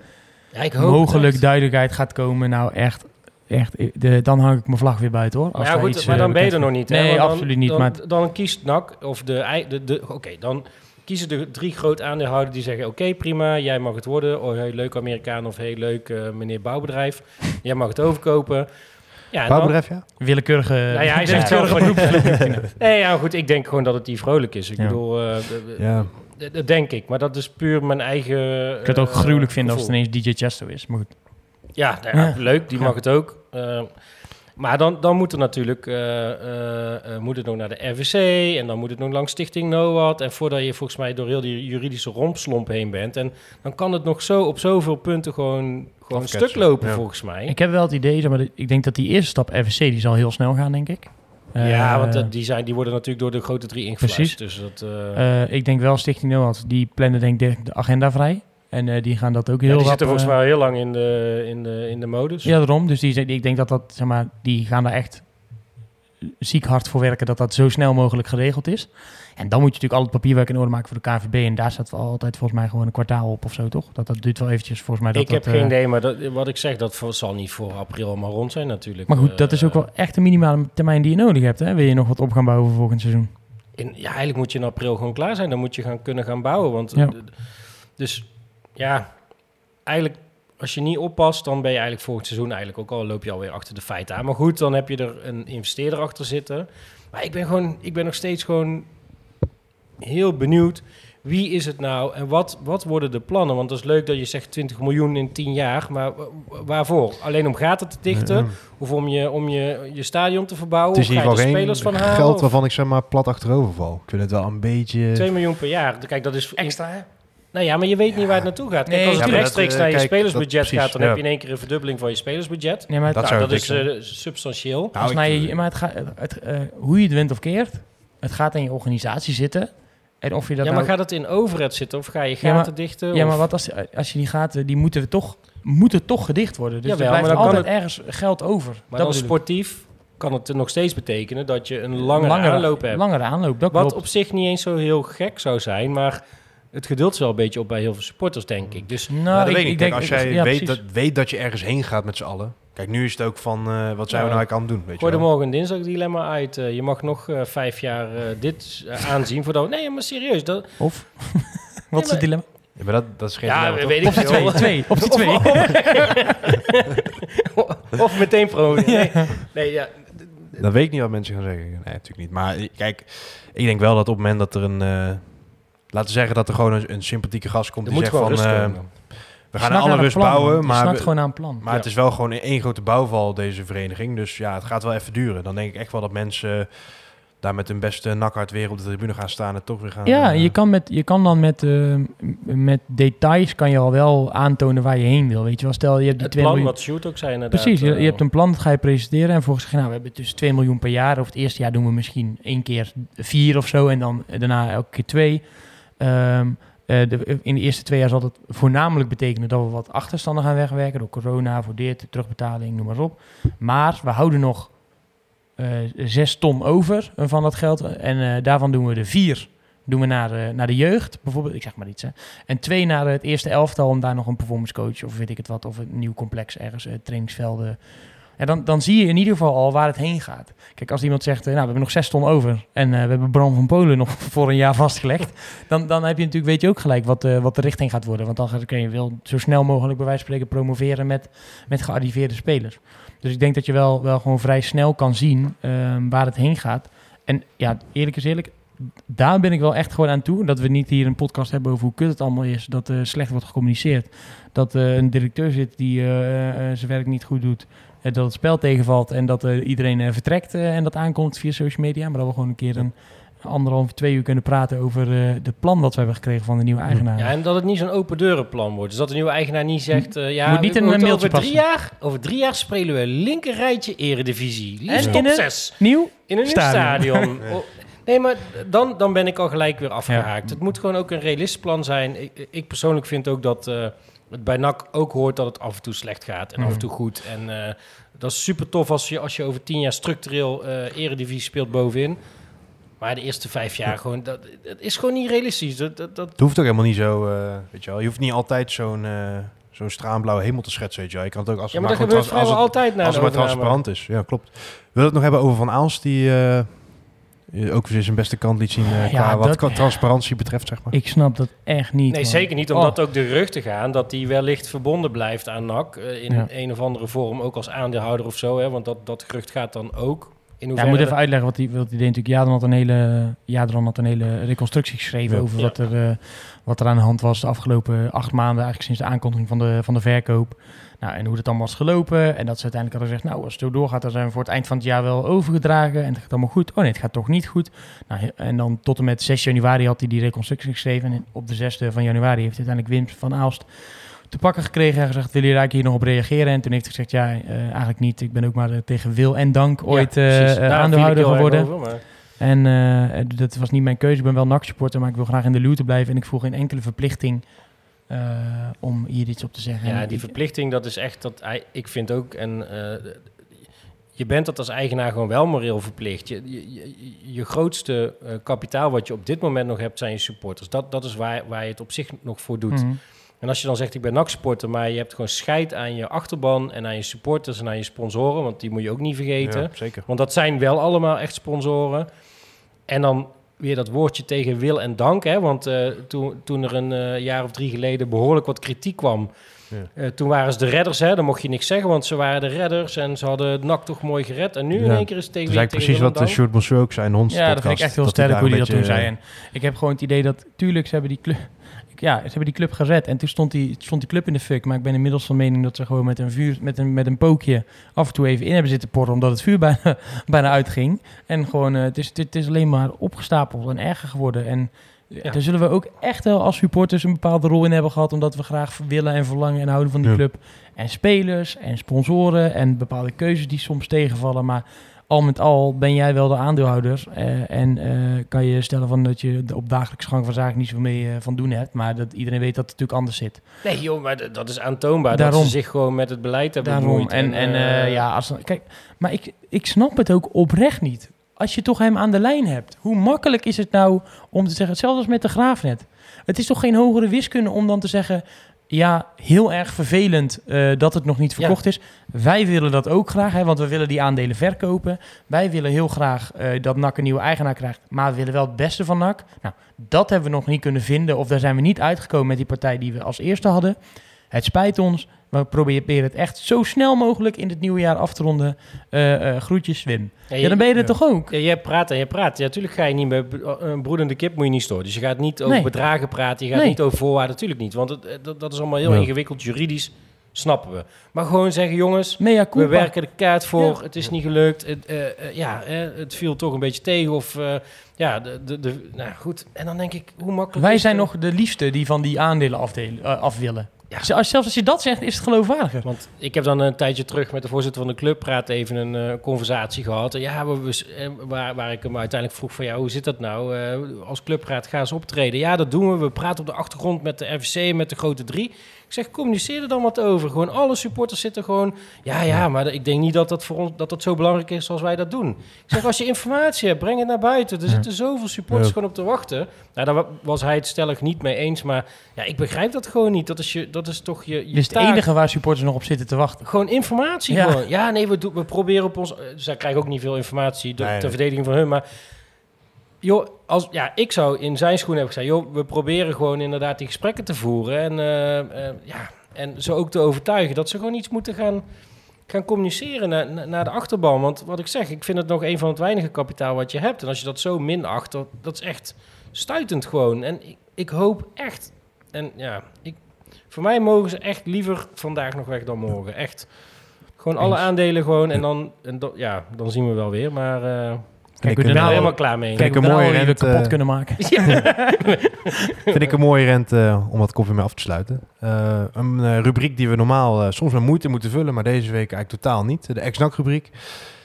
ja, ik hoop mogelijk duidelijkheid gaat komen. Nou echt, echt de, dan hang ik mijn vlag weer buiten hoor. Maar Als ja, goed, iets, maar eh, dan ben je er nog niet. hè? Nee, dan- absoluut niet. Dan, maar dan kiest NAC, of de... de, de Oké, dan kiezen de drie groot aandeelhouders die zeggen... Oké, prima, jij mag het worden. Oh, heel leuk Amerikaan of heel leuk eh, meneer bouwbedrijf. Jij mag het overkopen. Ja, dan- Bouwbedrijf, ja? willekeurige... Nou ja, hij *laughs* *laughs* zegt Nee, ja, goed, ik denk gewoon dat het die vrolijk is. Ik Ja. bedoel, eh, Ja. d- dat denk ik. Maar dat is puur mijn eigen Ik zou het ook eh, gruwelijk vinden als het ineens DJ Chesto is. Maar goed. Ja, nou ja, Ja. leuk, die Ja. mag het ook. Eh, maar dan, dan moet er natuurlijk eh, eh, moet het nog naar de RVC en dan moet het nog langs Stichting NOAD. En voordat je volgens mij door heel die juridische rompslomp heen bent. En dan kan het nog zo op zoveel punten gewoon, gewoon Afketsen, stuk lopen ja. volgens mij. Ik heb wel het idee, maar, ik denk dat die eerste stap RVC, die zal heel snel gaan, denk ik. ja, want dat- die, zijn, die worden natuurlijk door de grote drie ingefluist. Precies. Dus dat, eh, eh, ik denk wel Stichting Noord, die plannen denk ik de agenda vrij. En eh, die gaan dat ook heel ja, die rap, zitten volgens eh, mij heel lang in de, in de, in de modus. Ja, daarom. Dus die, ik denk dat dat, zeg maar, die gaan daar echt ziek hard voor werken dat dat zo snel mogelijk geregeld is. En dan moet je natuurlijk al het papierwerk in orde maken voor de KVB. En daar staat wel altijd volgens mij gewoon een kwartaal op of zo, toch? Dat, dat duurt wel eventjes volgens mij. Dat ik heb dat, geen eh, idee, maar dat, wat ik zeg, dat zal niet voor april maar rond zijn natuurlijk. Maar goed, dat is ook wel echt de minimale termijn die je nodig hebt. Hè? Wil je nog wat op gaan bouwen voor volgend seizoen? In, ja, eigenlijk moet je in april gewoon klaar zijn. Dan moet je gaan kunnen gaan bouwen. Want, Ja. Dus ja, eigenlijk als je niet oppast, dan ben je eigenlijk volgend seizoen eigenlijk ook al loop je alweer achter de feiten aan. Maar goed, dan heb je er een investeerder achter zitten. Maar ik ben gewoon, ik ben nog steeds gewoon heel benieuwd. Wie is het nou en wat, wat worden de plannen? Want het is leuk dat je zegt 20 miljoen in 10 jaar, maar wa- wa- waarvoor? Alleen om gaten te dichten? Of om je, om je, je stadion te verbouwen? Het is of ga je er spelers geen van halen? geld Of- waarvan ik zeg maar plat achterover val. Ik vind het wel een beetje... 2 miljoen per jaar. Kijk, dat is extra. Nou ja, maar je weet niet waar het naartoe gaat. Kijk, Nee, als het ja, rechtstreeks dat, eh, naar je kijk, spelersbudget dat- precies, gaat, dan ja. heb je in één keer een verdubbeling van je spelersbudget. Nee, maar Dat nou, dat dik is eh, substantieel. Nou, ik- mij, maar het gaat, het, eh, hoe je het went of keert, het gaat in je organisatie zitten. En of je dat Ja, maar nou- gaat het in overhead zitten of ga je Ja, gaten maar- dichten? ja, of- maar wat als, als je die gaten, die moeten we toch, moeten toch gedicht worden. Dus Jawel, er blijft maar dan kan altijd ergens geld over. Maar dat sportief kan het nog steeds betekenen dat je een langere, aanloop hebt. Langere aanloop, dat Wat klopt. op zich niet eens zo heel gek zou zijn, maar het geduld is wel een beetje op bij heel veel supporters, denk ik. Dus Nou, Nou, dat ik, weet ik ik niet. denk, als jij ja, weet, dat, weet dat je ergens heen gaat met z'n allen. Kijk, nu is het ook van, eh, wat zijn we nou eigenlijk aan het doen? Weet je gooi er wel? morgen een dinsdag dilemma uit. Eh, je mag nog eh, vijf jaar eh, dit aanzien voordat... Nee, maar serieus. Dat, Of? *laughs* Wat is het dilemma? Ja, maar dat, dat is geen ja, dilemma, toch? weet ik Optie. 2, twee, optie 2. *laughs* of meteen pro. Nee, nee ja. Dat weet ik niet wat mensen gaan zeggen. Nee, natuurlijk niet. Maar kijk, ik denk wel dat op het moment dat er een... laten we zeggen dat er gewoon een, een sympathieke gast komt Er die zegt van... eh, komen. we gaan alle rust plan, bouwen, maar, we- gewoon aan plan. maar het is wel gewoon één grote bouwval, deze vereniging. Dus ja, het gaat wel even duren. Dan denk ik echt wel dat mensen daar met hun beste nakhard weer op de tribune gaan staan en toch weer gaan... Ja, eh, je kan, met, je kan dan met, eh, met details kan je al wel aantonen waar je heen wil. Weet je wel, stel je hebt die Het 2 plan miljoen. wat Shoot ook zei inderdaad. Precies, je, je hebt een plan, dat ga je presenteren. En volgens zeggen, nou, we hebben dus 2 miljoen per jaar. Of het eerste jaar doen we misschien één keer vier of zo. En dan daarna elke keer twee. Ehm, eh, de, in de eerste twee jaar zal dat voornamelijk betekenen dat we wat achterstanden gaan wegwerken. Door corona, voor dit, terugbetaling, noem maar op. Maar we houden nog eh zes ton over van dat geld. En eh, daarvan doen we de vier doen we naar, de- naar de jeugd, bijvoorbeeld. Ik zeg maar iets. En twee naar het eerste elftal om daar nog een performance coach of weet ik het wat, of een nieuw complex ergens, eh, trainingsvelden. En dan, dan zie je in ieder geval al waar het heen gaat. Kijk, als iemand zegt, eh, nou, we hebben nog zes ton over en eh, we hebben Bram van Polen nog *laughs* voor een jaar vastgelegd, dan, dan heb je natuurlijk, weet je ook gelijk wat, eh, wat de richting gaat worden. Want dan kun je wel zo snel mogelijk bij wijze van spreken promoveren met, met gearriveerde spelers. Dus ik denk dat je wel, wel gewoon vrij snel kan zien ehm, waar het heen gaat. En ja, eerlijk is eerlijk, daar ben ik wel echt gewoon aan toe. Dat we niet hier een podcast hebben over hoe kut het allemaal is. Dat er slecht wordt gecommuniceerd. Dat er een directeur zit die zijn werk niet goed doet. Eh, dat het spel tegenvalt en dat eh, iedereen eh, vertrekt en dat aankomt via social media. Maar dat we gewoon een keer een anderhalf, twee uur kunnen praten over eh de plan dat we hebben gekregen van de nieuwe eigenaar. Ja, en dat het niet zo'n open deurenplan wordt. Dus dat de nieuwe eigenaar niet zegt... eh, ja, Moet niet een over mailtje drie passen. jaar, Over drie jaar spelen we linker rijtje eredivisie. Liefst En top in een 6. Nieuw? In een nieuw Stadion. stadion. *laughs* Oh, Nee, maar dan, dan ben ik al gelijk weer afgehaakt. Het moet gewoon ook een realistisch plan zijn. Ik, ik persoonlijk vind ook dat eh, het bij NAC ook hoort dat het af en toe slecht gaat en af en toe goed. En eh, dat is super tof als je, als je over tien jaar structureel eh eredivisie speelt bovenin. Maar de eerste vijf jaar gewoon, dat, dat is gewoon niet realistisch. Dat, dat, dat, Het hoeft ook helemaal niet zo, eh, weet je wel. Je hoeft niet altijd zo'n zo'n straanblauwe hemel te schetsen, weet je wel. Je kan het ook als ja, maar dat gewoon gebeurt trans- als het, altijd na als het maar transparant is. Ja, klopt. Willen het nog hebben over Van Aalst, die ook weer zijn beste kant liet zien eh, Ja, qua wat dat- transparantie betreft, zeg maar. Ik snap dat echt niet. Nee, man. zeker niet. Oh. Omdat ook de geruchten gaan dat hij wellicht verbonden blijft aan NAC. eh, in Ja. een of andere vorm, ook als aandeelhouder of zo. Hè, want dat, dat gerucht gaat dan ook. In Ja, ik moet even uitleggen wat hij, wat hij deed. Natuurlijk, Jadran had een hele, Jadran had een hele reconstructie geschreven Ja. over Ja. wat, er, eh, wat er aan de hand was de afgelopen acht maanden, eigenlijk sinds de aankondiging van de, van de verkoop. Nou, en hoe het allemaal was gelopen. En dat ze uiteindelijk hadden gezegd, nou, als het zo doorgaat, dan zijn we voor het eind van het jaar wel overgedragen. En het gaat allemaal goed. Oh nee, het gaat toch niet goed. Nou, en dan tot en met 6 januari had hij die reconstructie geschreven. En op de 6e van januari heeft uiteindelijk Wim van Aalst te pakken gekregen en gezegd, willen jullie eigenlijk hier nog op reageren? En toen heeft hij gezegd, ja, eh, eigenlijk niet. Ik ben ook maar eh, tegen wil en dank Ja, ooit eh, precies. eh, Daar ik aandeelhouder geworden. over, maar- En dat was niet mijn keuze. Ik ben wel NAC-supporter, maar ik wil graag in de Lute blijven. En ik voel geen enkele verplichting om hier iets op te zeggen. Ja, die verplichting, dat is echt... Dat, hij- ik vind ook... En, eh, je bent dat als eigenaar gewoon wel moreel verplicht. Je, je, je, je grootste eh, kapitaal wat je op dit moment nog hebt, zijn je supporters. Dat, dat is waar, waar je het op zich nog voor doet. Mhm. En als je dan zegt, ik ben NAC-supporter, maar je hebt gewoon scheid aan je achterban en aan je supporters en aan je sponsoren, want die moet je ook niet vergeten. Ja, zeker. Want dat zijn wel allemaal echt sponsoren. En dan weer dat woordje tegen wil en dank. Hè? Want eh, toen, toen er een eh, jaar of drie geleden behoorlijk wat kritiek kwam... Ja. eh, toen waren ze de redders, hè? dan mocht je niks zeggen, want ze waren de redders en ze hadden het NAC toch mooi gered. En nu in één keer is het tegen Dat is precies wat de. Sjoerd Monsieur ook zei in Ja, dat vind ik echt heel sterk hoe hij dat toen zei. En ik heb gewoon het idee dat, tuurlijk, ze hebben die club... Ja, ze hebben die club gered en toen stond die, stond die club in de fuck. Maar ik ben inmiddels van mening dat ze gewoon met een vuur, met een, met een pookje af en toe even in hebben zitten porren, omdat het vuur *laughs* bijna, bijna uitging. En gewoon, eh, het, is, het is alleen maar opgestapeld en erger geworden. En Ja. daar zullen we ook echt wel als supporters een bepaalde rol in hebben gehad, omdat we graag willen en verlangen en houden van die Ja. club. En spelers en sponsoren en bepaalde keuzes die soms tegenvallen. Maar al met al ben jij wel de aandeelhouder. eh, en eh, kan je stellen van dat je op dagelijks gang van zaken niet zoveel mee eh, van doen hebt. Maar dat iedereen weet dat het natuurlijk anders zit. Nee joh, maar dat is aantoonbaar Daarom. dat ze zich gewoon met het beleid hebben Daarom. bemoeid. En, en ja, als, kijk, maar ik, ik snap het ook oprecht niet. Als je toch hem aan de lijn hebt. Hoe makkelijk is het nou om te zeggen, hetzelfde als met de graafnet. Het is toch geen hogere wiskunde om dan te zeggen... Ja, heel erg vervelend eh, dat het nog niet Ja. verkocht is. Wij willen dat ook graag, hè, want we willen die aandelen verkopen. Wij willen heel graag eh, dat NAC een nieuwe eigenaar krijgt. Maar we willen wel het beste van NAC. Nou, dat hebben we nog niet kunnen vinden. Of daar zijn we niet uitgekomen met die partij die we als eerste hadden. Het spijt ons. We proberen het echt zo snel mogelijk in het nieuwe jaar af te ronden. Eh, eh, groetjes, Wim. Ja, dan ben je er ja. toch ook? Ja, jij praat en je praat. Ja, natuurlijk ga je niet met een broedende kip moet je niet storen. Dus je gaat niet over Nee. bedragen praten. Je gaat Nee. niet over voorwaarden. Natuurlijk niet. Want het, eh, dat, dat is allemaal heel Ja. ingewikkeld juridisch. Snappen we. Maar gewoon zeggen, jongens, we werken de kaart voor. Ja. Het is niet gelukt. Het, ja, het viel toch een beetje tegen. Of eh, ja, de, de, de, nou goed. En dan denk ik, hoe makkelijk Wij is zijn het? nog de liefste die van die aandelen afdelen, af willen. Ja. Als- Zelfs als je dat zegt, is het geloofwaardiger. Want ik heb dan een tijdje terug met de voorzitter van de clubraad even een eh, conversatie gehad. En ja, we, we- eh, waar, waar ik hem uiteindelijk vroeg van ja, hoe zit dat nou? Eh, als clubraad gaan ze optreden. Ja, dat doen we. We praten op de achtergrond met de RVC, met de grote drie. Ik zeg, communiceer er dan wat over. Gewoon alle supporters zitten gewoon... Ja, ja, maar ik denk niet dat dat voor ons dat dat zo belangrijk is zoals wij dat doen. Ik zeg, als je informatie hebt, breng het naar buiten. Er zitten zoveel supporters Ja. gewoon op te wachten. Nou, daar wa- was hij het stellig niet mee eens. Maar ja, ik begrijp dat gewoon niet. Dat is, je, dat is toch je, je is het enige waar supporters nog op zitten te wachten. Gewoon informatie Ja. gewoon. Ja, nee, we, doen, we proberen op ons... Zij krijgen ook niet veel informatie de- Nee, ter verdediging van hun, maar... Joh, als, ja, ik zou in zijn schoenen hebben gezegd... joh, we proberen gewoon inderdaad die gesprekken te voeren. En, eh, ja, en ze ook te overtuigen dat ze gewoon iets moeten gaan, gaan communiceren naar, naar- naar de achterban. Want wat ik zeg, ik vind het nog een van het weinige kapitaal wat je hebt. En als je dat zo minacht, dat, dat is echt stuitend gewoon. En ik, ik hoop echt... En ja, ik, voor mij mogen ze echt liever vandaag nog weg dan morgen. Echt. Gewoon alle aandelen gewoon. En dan, en dan, ja, dan zien we wel weer. Maar eh, Kijk ik er nou helemaal klaar mee. Kijk een mooie nou hier rent, kapot eh, kunnen maken. *laughs* Vind ik een mooie rent eh, om dat koffie mee af te sluiten. Eh, een rubriek die we normaal soms met moeite moeten vullen, maar deze week eigenlijk totaal niet. De ex-NAC rubriek.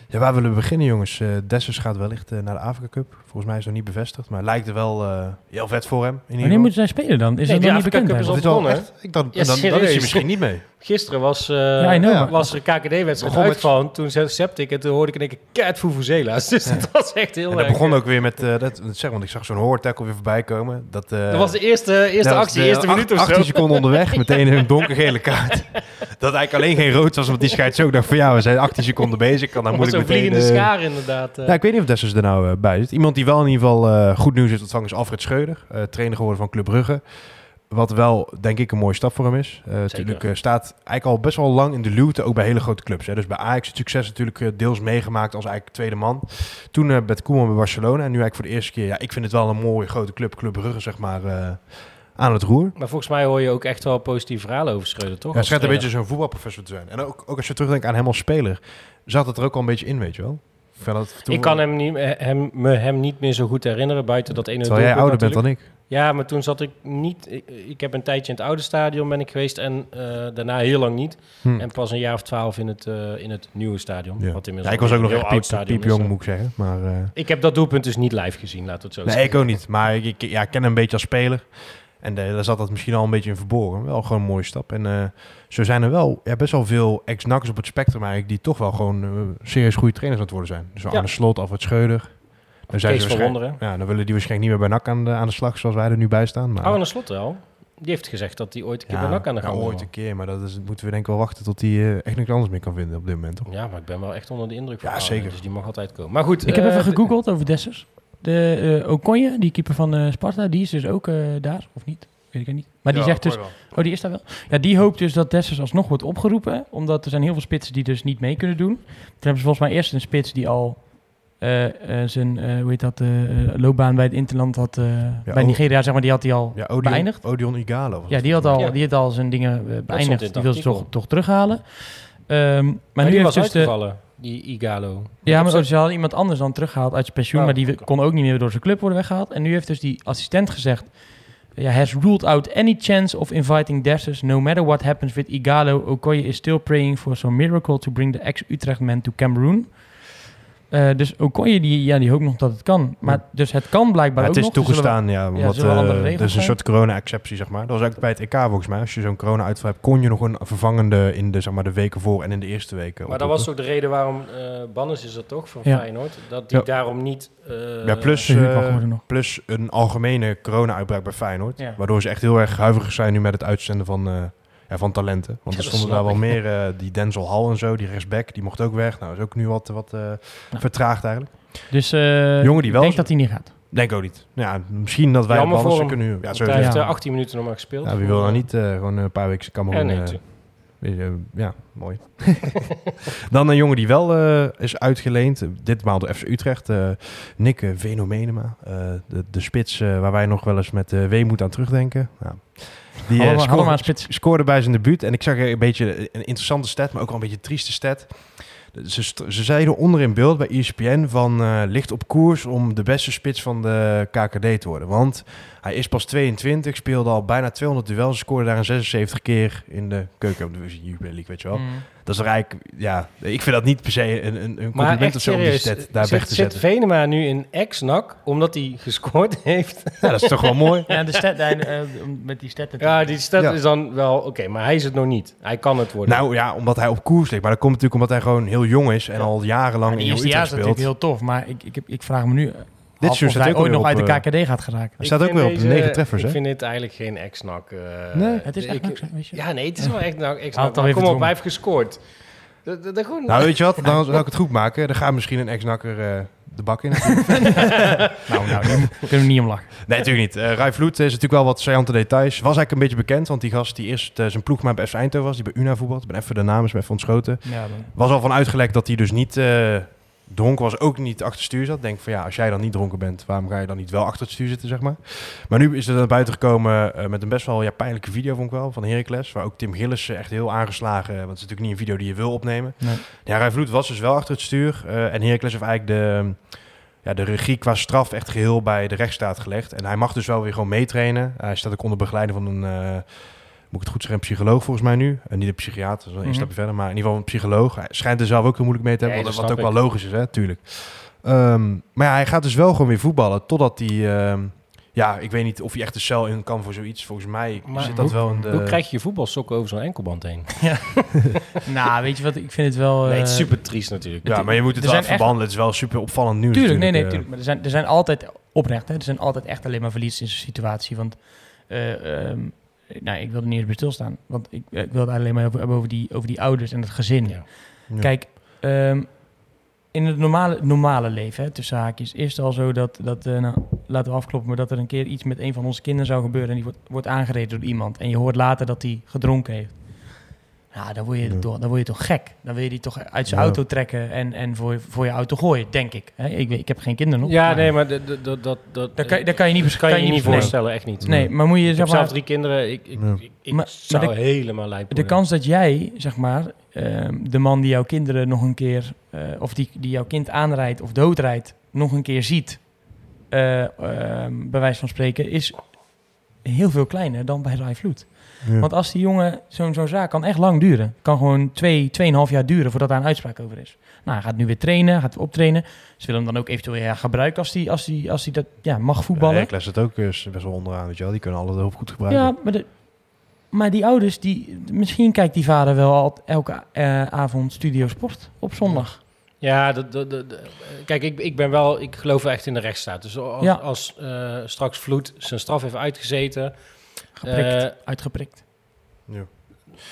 Ja, waar willen we beginnen, jongens? Eh Dessers gaat wellicht naar de Afrika Cup. Volgens mij is nog niet bevestigd, maar lijkt er wel eh, heel vet voor hem. In ieder Wanneer moeten zij spelen dan? Is Nee, dat niet bekend? Cup is al Is begonnen, echt? Ik dacht, Ja, dan, dan is hij misschien niet mee. Gisteren was, eh Ja, know, was er een KKD-wedstrijd met- uitvallen. Toen zei Septic en toen hoorde ik in één keer keihard Vuvuzela's. *laughs* Dus dat was echt heel En dat erg. begon ook weer met, eh, dat, dat zeg, want ik zag zo'n hoortackle weer voorbij komen. Dat, eh, Dat was de eerste, eerste dat actie, de eerste acht- minuut of 18 zo. seconden onderweg, *laughs* meteen een donkergele kaart. dat eigenlijk alleen geen rood was, want die scheidt ook dacht van ja, we zijn 18 seconden bezig. Kan, dan Dat moet ik zo'n meteen... vliegende eh, schaar inderdaad. eh. Ja, ik weet niet of Dessers er nou eh, bij zit. Iemand die wel in ieder geval eh, goed nieuws heeft ontvangen is Alfred Schreuder. eh, trainer geworden van Club Brugge. Wat wel, denk ik, een mooie stap voor hem is. Eh natuurlijk staat eigenlijk al best wel lang in de luwte, ook bij hele grote clubs. Hè. Dus bij Ajax het succes natuurlijk deels meegemaakt als eigenlijk tweede man. Toen met Koeman bij Barcelona. En nu eigenlijk voor de eerste keer, ja, ik vind het wel een mooie grote club, Club Brugge, zeg maar, aan het roer. Maar volgens mij hoor je ook echt wel positieve verhalen over Schreuder, toch? Ja, het schijnt een beetje zo'n voetbalprofessor te zijn. En ook, ook als je terugdenkt aan hem als speler, zat het er ook al een beetje in, weet je wel. Ik, toen- kan hem niet, eh, hem, me hem niet meer zo goed herinneren, buiten dat ene Terwijl jij ouder bent dan ik. Ja, maar toen zat ik niet... Ik, ik heb een tijdje in het oude stadion ben ik geweest en eh, daarna heel lang niet. Hm. En pas een jaar of twaalf in het, eh, in het nieuwe stadion. Ja. Wat inmiddels Ja, ik was ook nog heel echt oud piep, piepjong, moet ik zeggen. Maar, eh, Ik heb dat doelpunt dus niet live gezien, laten we het zo nee, zeggen. ik ook niet. Maar ik, ik ja, ik ken hem een beetje als speler. En eh, daar zat dat misschien al een beetje in verborgen. Wel gewoon een mooie stap. En eh, zo zijn er wel ja, best wel veel ex-nakkers op het spectrum eigenlijk... die toch wel gewoon eh, serieus goede trainers aan het worden zijn. Dus Ja. Arne Slot, Alfred Schreuder. Dan, zijn Kees ze ja, dan willen die waarschijnlijk niet meer bij NAC aan de, aan de slag... zoals wij er nu bij staan. Maar, Arne Slot wel. Die heeft gezegd dat hij ooit een keer bij NAC aan de ja, gang wil. ooit een keer. Maar dat is, moeten we denk ik wel wachten tot hij echt niks anders meer kan vinden op dit moment. Toch? Ja, maar ik ben wel echt onder de indruk van Ja, zeker. Dus die mag altijd komen. Maar goed. Ik heb even gegoogeld over Dessers. De uh, Okonje, die keeper van eh, Sparta, die is dus ook eh, daar, of niet? Weet ik niet. Maar die Ja, zegt dus... Oh, die is daar wel? Ja, die hoopt dus dat Dessers alsnog wordt opgeroepen. Omdat er zijn heel veel spitsen die dus niet mee kunnen doen. Toen hebben ze volgens mij eerst een spits die al zijn, eh, hoe heet dat, loopbaan bij het Interland had... eh, bij Nigeria, zeg maar, die had hij al Ja, Odion, beëindigd. Odion Igalo. Ja, het die had al, Ja. die had al zijn dingen in beëindigd. Die wil ze toch, toch terughalen. Ehm, maar, Maar nu was dus de, uitgevallen, die Igalo. Ja, maar zo- ze hadden iemand anders dan teruggehaald uit zijn pensioen. Oh, maar die kon ook niet meer door zijn club worden weggehaald. En nu heeft dus die assistent gezegd... Ja, has ruled out any chance of inviting Dessers. No matter what happens with Igalo, Okoye is still praying for some miracle to bring the ex-Utrecht man to Cameroon. Eh, dus Okoye, die, ja, die hoopt nog dat het kan. Maar dus het kan blijkbaar Maar ook het is nog. Dus zullen we- toegestaan, ja. Omdat, zullen andere eh, regels er is een zijn? soort corona-exceptie, zeg maar. Dat was ook bij het EK volgens mij. Als je zo'n corona-uitval hebt, kon je nog een vervangende in de, zeg maar, de weken voor en in de eerste weken. Maar dat was ook de reden waarom uh, Bannes is dat toch van Ja. Feyenoord. Dat die Ja. daarom niet. eh, Ja, plus, eh, nog. plus een algemene corona-uitbraak bij Feyenoord. Ja. Waardoor ze echt heel erg huiverig zijn nu met het uitzenden van, van talenten. Want Ja, er stonden daar wel meer, eh, die Denzel Hall en zo, die rechtsback, die mocht ook weg. Nou, is ook nu wat, wat eh, vertraagd eigenlijk. Dus eh, Jongen die wel ik denk dat hij niet gaat. Denk ook niet. Ja, misschien dat wij Jammer hem. kunnen... Ja, hij heeft Ja. eh, 18 minuten nog maar gespeeld. Ja, wie wil nou niet eh, gewoon een paar weken Cameroen... eh, Ja, mooi. *laughs* Dan een jongen die wel eh, is uitgeleend. Ditmaal door FC Utrecht. Nick eh, Venomenema. de, de spits eh, waar wij nog wel eens met eh weemoed aan terugdenken. Ja. Die eh, Allemaal- scoorde- allemaal spits. scoorde bij zijn debuut. En ik zag een beetje een interessante stat, maar ook wel een beetje een trieste stat. Ze, zeiden onder in beeld bij ESPN van eh ligt op koers om de beste spits van de KKD te worden. Want hij is pas 22, speelde al bijna 200 duels, scoorde daar een 76 keer in de keukendivisie Jupiler League, weet je wel. Mm. Dat is er eigenlijk, ja, ik vind dat niet per se een, een, compliment echt of zo om die stat daar zit, weg te zit zetten. Venema nu in ex-nak omdat hij gescoord heeft? Ja, dat is toch wel mooi. *laughs* Ja, de stat, hij, eh, met die stat. Ja, die stat Ja. is dan wel oké, maar hij is het nog niet. Hij kan het worden. Nou ja, omdat hij op koers ligt. Maar dat komt natuurlijk omdat hij gewoon heel jong is en al jarenlang Ja, in eerste Jong jaar is Utrecht natuurlijk speelt. heel tof, maar ik, ik, heb, ik vraag me nu Dit seizoen of staat hij ook ooit nog uit de eh, KKD gaat geraken. Hij staat ook weer op deze- negen treffers, Ik vind dit eigenlijk geen ex-nak. eh, Nee. Het is echt ik- niks, weet je. Ja, nee, het is wel echt ex-nak. Kom op, hij heeft gescoord. Dat, dat, dat gewoon... Nou, weet je wat? *laughs* Dan zou ik het goed maken. Dan gaat misschien een ex-nakker eh, de bak in. *laughs* nou, nou, kunnen we niet om lachen. Nee, natuurlijk niet. Uh, Rai Vloed is natuurlijk wel wat saillante details. Was eigenlijk een beetje bekend, want die gast die eerst eh, zijn ploegmaat bij FC Eindhoven was, die bij Una voetbalt. Ik ben even de naam is me even ontschoten. Ja, dan- Was al van uitgelekt dat hij dus niet eh, dronken was, ook niet achter het stuur zat. Denk van ja, als jij dan niet dronken bent, waarom ga je dan niet wel achter het stuur zitten, zeg maar. Maar nu is er naar buiten gekomen eh, met een best wel ja, pijnlijke video, vond ik wel, van Heracles. Waar ook Tim Gillissen echt heel aangeslagen, want het is natuurlijk niet een video die je wil opnemen. Nee. Ja, Rai Vloed was dus wel achter het stuur. eh, en Heracles heeft eigenlijk de, ja, de regie qua straf echt geheel bij de rechtsstaat gelegd. En hij mag dus wel weer gewoon meetrainen. Hij staat ook onder begeleiding van een, eh, moet ik het goed zeggen, een psycholoog volgens mij nu. En niet een psychiater, dat is wel een Mhm. stapje verder. Maar in ieder geval een psycholoog. Hij schijnt er zelf ook heel moeilijk mee te hebben, Nee, wat, ook wel logisch is, hè, tuurlijk. Ehm, maar ja, hij gaat dus wel gewoon weer voetballen totdat hij... ehm, ja, ik weet niet of hij echt de cel in kan voor zoiets. Volgens mij Maar zit dat hoe- wel in de... Hoe krijg je je voetbalsokken over zo'n enkelband heen? *laughs* *laughs* nou, weet je wat, ik vind het wel... nee, het is eh, super triest natuurlijk. Ja, maar je moet het Er wel echt- behandelen. Het is wel super opvallend nieuws. Tuurlijk, nee, nee, natuurlijk, tuurlijk. Maar er zijn, er zijn altijd oprecht, hè, er zijn altijd echt alleen maar verliezers in zo'n situatie. Want, eh, ehm, nou, ik wilde niet eens bij stilstaan. Want ik, eh, ik wilde alleen maar over, hebben over, die, over die ouders en het gezin. Ja. Ja. Kijk, ehm, in het normale, normale leven, hè, tussen haakjes, is het al zo dat, dat eh, nou, laten we afkloppen, maar dat er een keer iets met een van onze kinderen zou gebeuren en die wordt, wordt aangereden door iemand. En je hoort later dat hij gedronken heeft. Nou, dan word, je Ja. toch, dan word je toch gek. Dan wil je die toch uit zijn Ja. auto trekken en, en voor, voor je auto gooien, denk ik. Hè? Ik, weet- ik heb geen kinderen nog. Ja, maar nee, maar dat, dat, dat, Daar kan, daar kan je niet, kan je je niet nee. voorstellen, echt niet. Nee, maar moet je Ik heb zeg zelf maar, drie kinderen. Ik, ik, Ja. ik, ik Maar- zou maar de- helemaal lijp de kans dat jij, zeg maar, ehm, de man die jouw kinderen nog een keer, eh, of die, die jouw kind aanrijdt of doodrijdt, nog een keer ziet, eh, ehm, bij wijze van spreken, is heel veel kleiner dan bij Rai Vloed. Ja. Want als die jongen, zo'n zo'n zaak kan echt lang duren. Kan gewoon twee, tweeënhalf jaar duren voordat daar een uitspraak over is. Nou, hij gaat nu weer trainen, gaat optrainen. Ze willen hem dan ook eventueel ja, gebruiken als hij als die, als die dat ja, mag voetballen. Ja, ik les het ook eh, best wel onderaan, weet je wel. Die kunnen alle hulp goed gebruiken. Ja, maar, de, maar die ouders, die, misschien kijkt die vader wel al elke eh, avond Studio Sport op zondag. Ja, dat- kijk, ik, ik ben wel, ik geloof echt in de rechtsstaat. Dus als, Ja. als eh, straks Vloed zijn straf heeft uitgezeten. Geprikt, eh, uitgeprikt. Ja.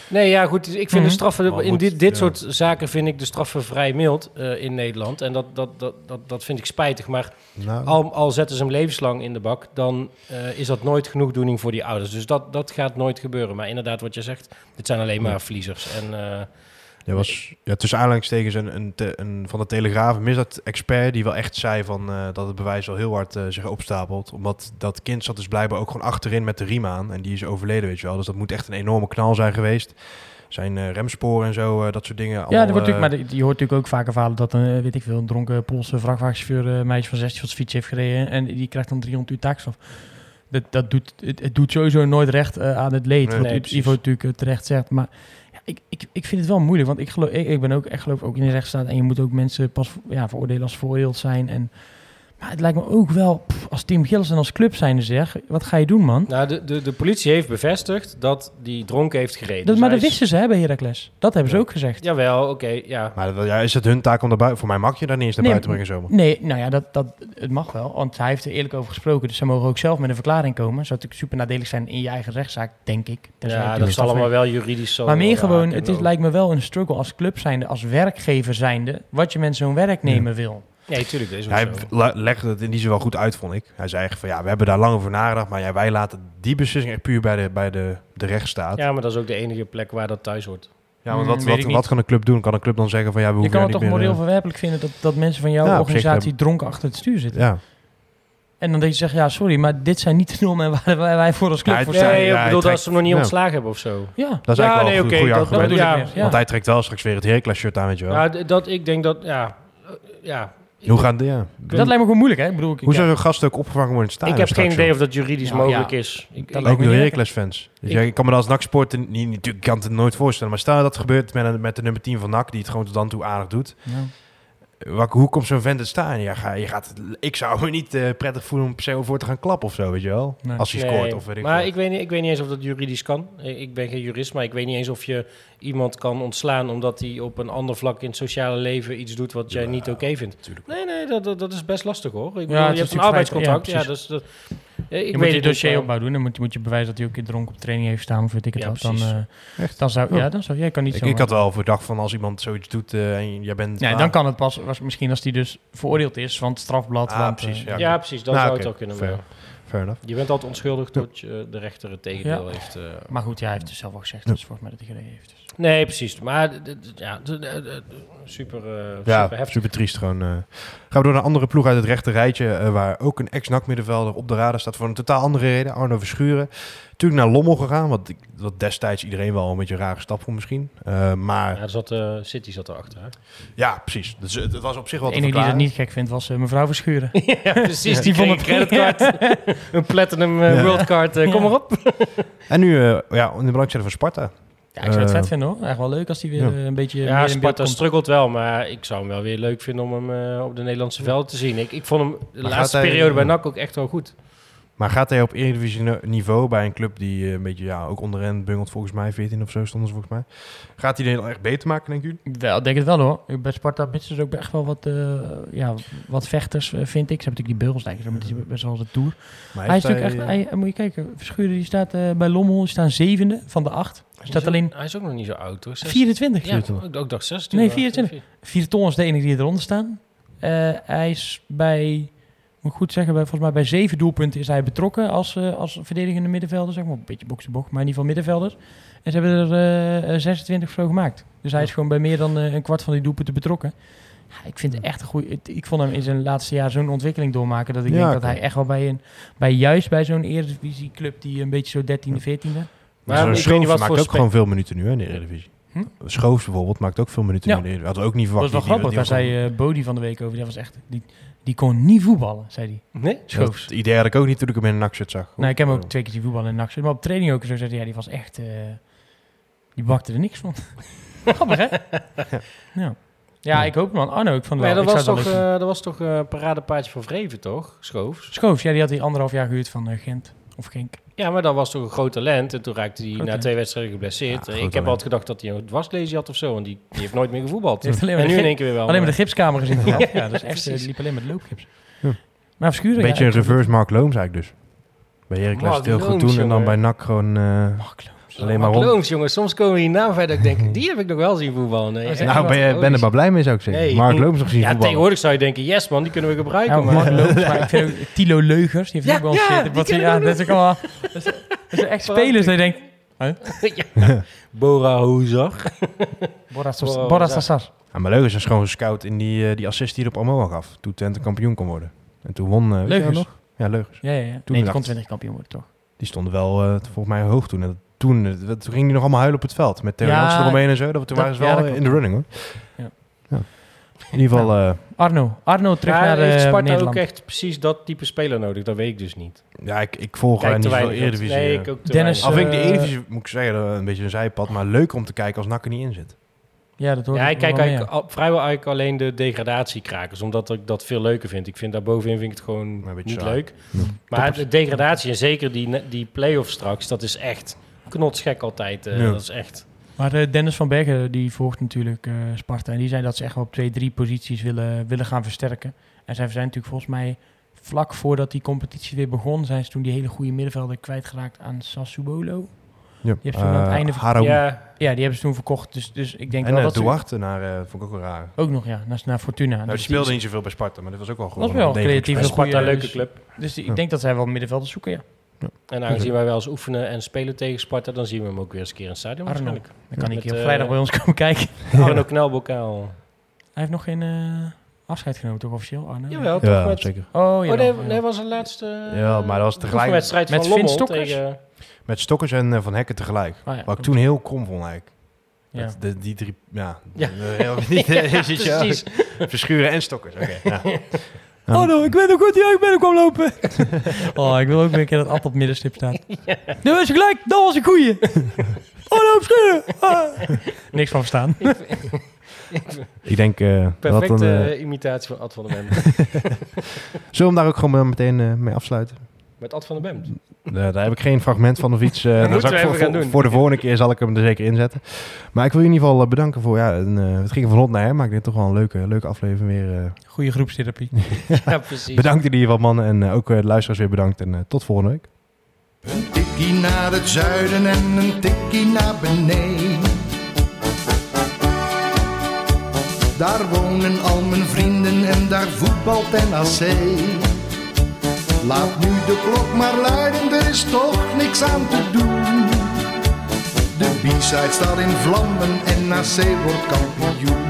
nee, ja, goed. dus Ik vind Mhm. de straffen, Maar in goed, dit, dit ja. soort zaken vind ik de straffen vrij mild eh, in Nederland. En dat, dat, dat, dat, dat vind ik spijtig. Maar Nou, al, al zetten ze hem levenslang in de bak, dan eh, is dat nooit genoegdoening voor die ouders. Dus dat, dat gaat nooit gebeuren. Maar inderdaad, wat je zegt, dit zijn alleen maar verliezers. En eh, Er was ja, tussen aanhalingstekens een, een, te- een van de Telegraaf, een misdaad-expert, die wel echt zei van, eh, dat het bewijs wel heel hard eh, zich opstapelt. Omdat dat kind zat dus blijkbaar ook gewoon achterin met de riem aan. En die is overleden, weet je wel. Dus dat moet echt een enorme knal zijn geweest. Zijn eh, remsporen en zo, dat soort dingen. Ja, allemaal, er wordt natuurlijk, maar je hoort natuurlijk ook vaker verhalen dat een, weet ik veel, een dronken Poolse vrachtwagenchauffeur meisje van 16 van zijn fiets heeft gereden en die krijgt dan 300 uur taakstraf. Dat, dat doet, het, het doet sowieso nooit recht aan het leed, Nee, wat nee. Ivo natuurlijk terecht zegt. Maar ik, ik, ik vind het wel moeilijk, want ik, geloof, ik, ik ben ook, echt geloof ook in de rechtsstaat en je moet ook mensen pas ja, veroordelen als veroordeeld zijn. En, maar het lijkt me ook wel, pff, als Tim Gillis en als club zijnde zeg, wat ga je doen man? nou, de, de, de politie heeft bevestigd dat die dronken heeft gereden. Dat, Dus maar hij dat is- wisten ze hè, bij Heracles. Dat hebben ze ook gezegd. Jawel, oké, ja. Maar dat- ja, is het hun taak om daar buiten... Voor mij mag je daar niet eens naar Nee, buiten brengen zomaar. Nee, nou ja, dat, dat, het mag wel. Want hij heeft er eerlijk over gesproken. Dus ze mogen ook zelf met een verklaring komen. Zou natuurlijk super nadelig zijn in je eigen rechtszaak, denk ik. Tenzij Ja, je dat straf allemaal wel juridisch zo. Maar meer gewoon, het is, lijkt me wel een struggle als club zijnde, als werkgever zijnde, wat je met zo'n werknemer wil. Nee, tuurlijk, dat is Hij zo. legde het in die zin wel goed uit, vond ik. Hij zei echt van, ja, we hebben daar lang over nagedacht, maar ja, wij laten die beslissing echt puur bij de, bij de, de rechtsstaat. Ja, Ja, maar dat is ook de enige plek waar dat thuis hoort. want Mm, wat, wat, wat kan een club doen? Kan een club dan zeggen van, ja, we Je hoeven kan het niet toch moreel eh, verwerpelijk vinden dat, dat mensen van jouw Ja, zich, organisatie ja. dronken achter het stuur zitten. Ja, En dan denk je zeggen, ja, sorry, maar dit zijn niet de normen waar wij, wij voor als club Ja, voor staan. Nee, ja, ik bedoel dat ze hem nog niet ja. ontslagen hebben of zo. Ja, dat is Ja, eigenlijk wel een goede dat- argument. ja. ja. Want hij trekt wel straks weer het Heracles shirt aan, weet je wel. Ja, dat, ik denk dat, ja, ja. Hoe gaan de, ja. dat lijkt me gewoon moeilijk, hè? Ik bedoel, ik, Hoe ja. zou zo'n gast ook opgevangen worden in het Ik heb geen idee of dat juridisch Nou, mogelijk ja. is. Ik, Dat Ook door niet Heracles-fans. Dus Ik- ja, ik kan me dat als NAC-sport niet, niet, natuurlijk kan het nooit voorstellen. Maar stel dat het gebeurt met, een- met de nummer 10 van NAC, die het gewoon tot dan toe aardig doet. Ja. Wat, hoe komt zo'n vent het staan? Ja, ga, je gaat, ik zou me niet eh, prettig voelen om per se voor te gaan klappen of zo, weet je wel? Nee. Als hij Nee, scoort of weet ik Maar ik weet, niet, ik weet niet eens of dat juridisch kan. Ik ben geen jurist, maar ik weet niet eens of je iemand kan ontslaan omdat hij op een ander vlak in het sociale leven iets doet wat jij Ja, niet oké vindt. Nee, nee, dat, dat, dat is best lastig hoor. Ik bedoel, het je hebt een arbeidscontract. Ja, ja, dus dat, ik je weet moet je het dossier niet, opbouw doen. Dan moet, moet je bewijzen dat hij ook in dronken op training heeft staan. Of weet ik het Ja, wat. Dan, eh, dan zou, Oh. ja, dan zou jij kan niet Ik, zo. ik had wel verdacht van als iemand zoiets doet eh, en jij bent... Nee, ah, dan kan het pas, was misschien als hij dus veroordeeld is van het strafblad. Ah, want, precies, eh, ja. Ja, precies. Dan Nou, zou het ook kunnen. fair. maar- fair enough. Je bent altijd onschuldig tot je de rechter het tegendeel Ja. heeft. eh. Maar goed, ja, hij heeft dus zelf al gezegd. Ja. Dus volgens mij dat hij gereden heeft. Nee, precies. Maar ja, super, eh, Ja, super heftig. super triest gewoon. eh. Gaan we door naar een andere ploeg uit het rechte rijtje, eh, waar ook een ex-NAC middenvelder op de radar staat voor een totaal andere reden. Arno Verschuren. Natuurlijk naar Lommel gegaan, wat, destijds iedereen wel een beetje een rare stap vond misschien. Eh, maar Ja, er zat, City zat erachter. Hè? ja, precies. Dus het, het was op zich wel De te enige die dat niet gek vindt was mevrouw Verschuren. *laughs* ja, precies. Ja. Die vond een creditcard, *laughs* een platinum Ja. worldcard. Kom Ja. maar op. En nu eh, ja, in de belangstelling van Sparta. Ja, ik zou het Eh, vet vinden hoor. Echt wel leuk als hij weer ja. eh, een beetje Ja, Sparta struggelt wel, maar ik zou hem wel weer leuk vinden om hem eh, op de Nederlandse velden te zien. Ik, ik vond hem de Maar laatste hij- periode bij NAC ook echt wel goed. Maar gaat hij op Eredivisie niveau bij een club die eh, een beetje ja, ook onderin bungelt volgens mij, 14 of zo stonden ze volgens mij. Gaat hij die echt beter maken, denken jullie? Wel, ik denk het wel hoor. Bij Sparta missen ze ook echt wel wat, eh, ja, wat vechters, eh, vind ik. Ze hebben natuurlijk die beugels, maar die is best wel de tour. Maar Hij is natuurlijk echt, hij, moet je kijken, Verschuren die staat eh, bij Lommel, die staan zevende van de acht. Staat alleen Hij is ook nog niet zo oud hoor. Zes- 24. Ja, ik ook dacht 16. Nee, maar- 24. Vier ton is de enige die eronder staan. Eh, hij is bij, moet ik goed zeggen, bij, volgens mij bij zeven doelpunten is hij betrokken als, eh, als verdedigende middenvelder, zeg maar. Een beetje box-to-box, maar in ieder geval middenvelder. En ze hebben er eh, eh, 26 of zo gemaakt. Dus hij is gewoon bij meer dan eh, een kwart van die doelpunten betrokken. Ja, ik vind het echt een goede. Ik vond hem in zijn laatste jaar zo'n ontwikkeling doormaken dat ik Ja, denk dat hij echt wel bij een, bij juist bij zo'n Eredivisieclub die een beetje zo 13e, 14e. Maar Schoofs wat maakt voor ook gewoon veel minuten nu hè, in de Eredivisie. Hm? Schoofs bijvoorbeeld maakt ook veel minuten Ja. nu in de Eredivisie. Hadden we ook niet Dat was verwacht. wel die- grappig. die Daar was zei eh Bodie van de week over. Die was echt. Die, die kon niet voetballen, zei hij. Nee? Schoofs. Dat idee had ik ook niet toen ik hem in een nakshirt zag. Nou, ik heb hem ook twee keer zien voetballen in NAC. Maar op training ook zo zei hij, ja, die was echt... eh, die bakte er niks van. *laughs* Grappig, hè? *laughs* ja. Ja, ik hoop man. Arno, ik vond wel... ja, dat, ik was toch, eh, dat was toch een paradepaardje van Vreven, toch? Schoofs. Schoofs, ja, die had hij anderhalf jaar gehuurd van eh, Gent. Of Genk. Ja, maar dat was toch een groot talent. En toen raakte hij na twee wedstrijden geblesseerd. Ja, ik heb talent. altijd gedacht dat hij een dwarslesie had of zo. Want die, die heeft nooit meer gevoetbald. *laughs* Die heeft alleen maar en de nu in één keer weer wel. alleen maar de gipskamer gezien. *laughs* ja, ja, dat is echt... eh, die liep alleen met loopgips. Ja. Maar Verschuren, Een beetje ja, een reverse Mark Looms eigenlijk dus. Bij Heracles Mark heel goed doen en dan bij NAC gewoon eh, Mark Looms. Alleen maar. Looms, jongen. Soms komen hier naam dat ik denk, die heb ik nog wel zien voetballen. Nee, Oh, Nou, ben je ben er die- maar blij mee zou ik zeggen. Nee. Mark Looms nog zien Ja, voetballen. tegenwoordig zou je denken, yes man, die kunnen we gebruiken. Ja, maar Mark Looms, maar ik vind ook *laughs* Tilo Leugers, die heeft Ja, ook wel die Wat ja, dat is ook allemaal... *laughs* Dat zijn echt spelers dat je denkt... *laughs* Bora Boras- Boras Sassar. Ja, maar Leugers is gewoon gescout in die, eh, die assist die hij op Almoa gaf. Toen Twente kampioen kon worden. En toen won... dat Leugers. nog? Ja, Leugers. Ja, ja, ja. Toen nee, die kon 20 kampioen worden, toch? Die stonden wel eh, volgens mij hoog toen. En dat- toen, eh, dat- toen ging hij nog allemaal huilen op het veld. Met Theo Ja, Jansen eromheen en zo. Dat, toen dat- waren ze wel eh, in de running hoor. Ja. Ja. In ieder geval... eh, Arno. Arno terug Ja, naar heeft eh, Sparta Nederland. ook echt precies dat type speler nodig? Dat weet ik dus niet. ja, ik, ik volg Kijk uh, niet veel. Eredivisie. Nee, ik ook te Dennis. Al vind ik de Eredivisie, moet ik zeggen, een beetje een zijpad. Maar leuk om te kijken als NAC er niet in zit. Ja, dat hoor Ja, ik kijk eigenlijk al- vrijwel eigenlijk alleen de degradatiekrakers, omdat ik dat veel leuker vind. Ik vind daarbovenin vind ik het gewoon niet saai. leuk. Ja. Maar de degradatie en zeker die, die play-off straks, dat is echt knotsgek altijd. eh, Ja. Dat is echt. Maar eh, Dennis van Bergen, die volgt natuurlijk eh, Sparta. En die zei dat ze echt wel op twee, drie posities willen, willen gaan versterken. En zij zijn natuurlijk volgens mij vlak voordat die competitie weer begon... zijn ze toen die hele goede middenvelder kwijtgeraakt aan Sassuolo. Ja. hebt ze toen aan het einde van-. Ja, Ja, die hebben ze toen verkocht. Dus, dus ik denk En wel uh, dat ze... Duarte naar, eh, vond ik ook wel raar. Ook nog, ja, naar, naar Fortuna. Nou, Dus die speelde niet zoveel bij Sparta, maar dit was ook wel goed. Was wel een Sparta, leuke dus- club. Dus die- Ja. ik denk dat zij wel middenvelders zoeken, ja. En aangezien wij wel eens oefenen en spelen tegen Sparta, dan zien we hem ook weer eens een keer in het stadion Arno. waarschijnlijk. Dan kan ik Met, hier op eh, vrijdag bij ons *laughs* komen kijken. Arno Knelbokaal. Hij heeft nog geen eh, afscheid genomen, toch officieel, Arno? Jawel, toch? Ja, met, zeker. Oh, ja. oh nee, nee, was het laatste Ja, maar dat was tegelijk oefenwedstrijd met van Lommel Stokkers? tegen... met Stokkers en eh, Van Hekken tegelijk. Oh, ja, Wat ik toen heel krom vond eigenlijk. Ja. Dat, de, die drie, ja. Ja. Heel- niet, is het zo? Precies. *laughs* Verschuren en Stokkers, oké. ja. *laughs* Oh, nou, ik weet nog goed die ik binnen kwam lopen. *laughs* oh, ik wil ook weer een keer dat Ad op het middenstip staat. *laughs* Nu was je gelijk, dat was een goeie. *laughs* oh, nou, schudden. Ah. Niks van verstaan. Ik denk eh, Perfecte eh, eh, imitatie van Ad van der Bem. zullen we hem daar ook gewoon meteen mee afsluiten? Met Ad van der Bem. Eh, daar heb ik geen fragment van of iets. eh, dat *laughs* moeten zal ik voor, voor, doen. voor de volgende keer zal ik hem er zeker inzetten. Maar ik wil je in ieder geval eh, bedanken voor... Ja, een, eh, het ging van hond naar hem, maar ik denk toch wel een leuke, leuke aflevering weer. eh. Goeie groepstherapie. *laughs* Ja, precies. bedankt in ieder geval mannen en ook de luisteraars weer bedankt. En tot volgende week. Een tikkie naar het zuiden en een tikkie naar beneden. Daar wonen al mijn vrienden en daar voetbalt NAC. Laat nu de klok maar luiden, er is toch niks aan te doen. De B-side staat in vlammen en NAC wordt kampioen.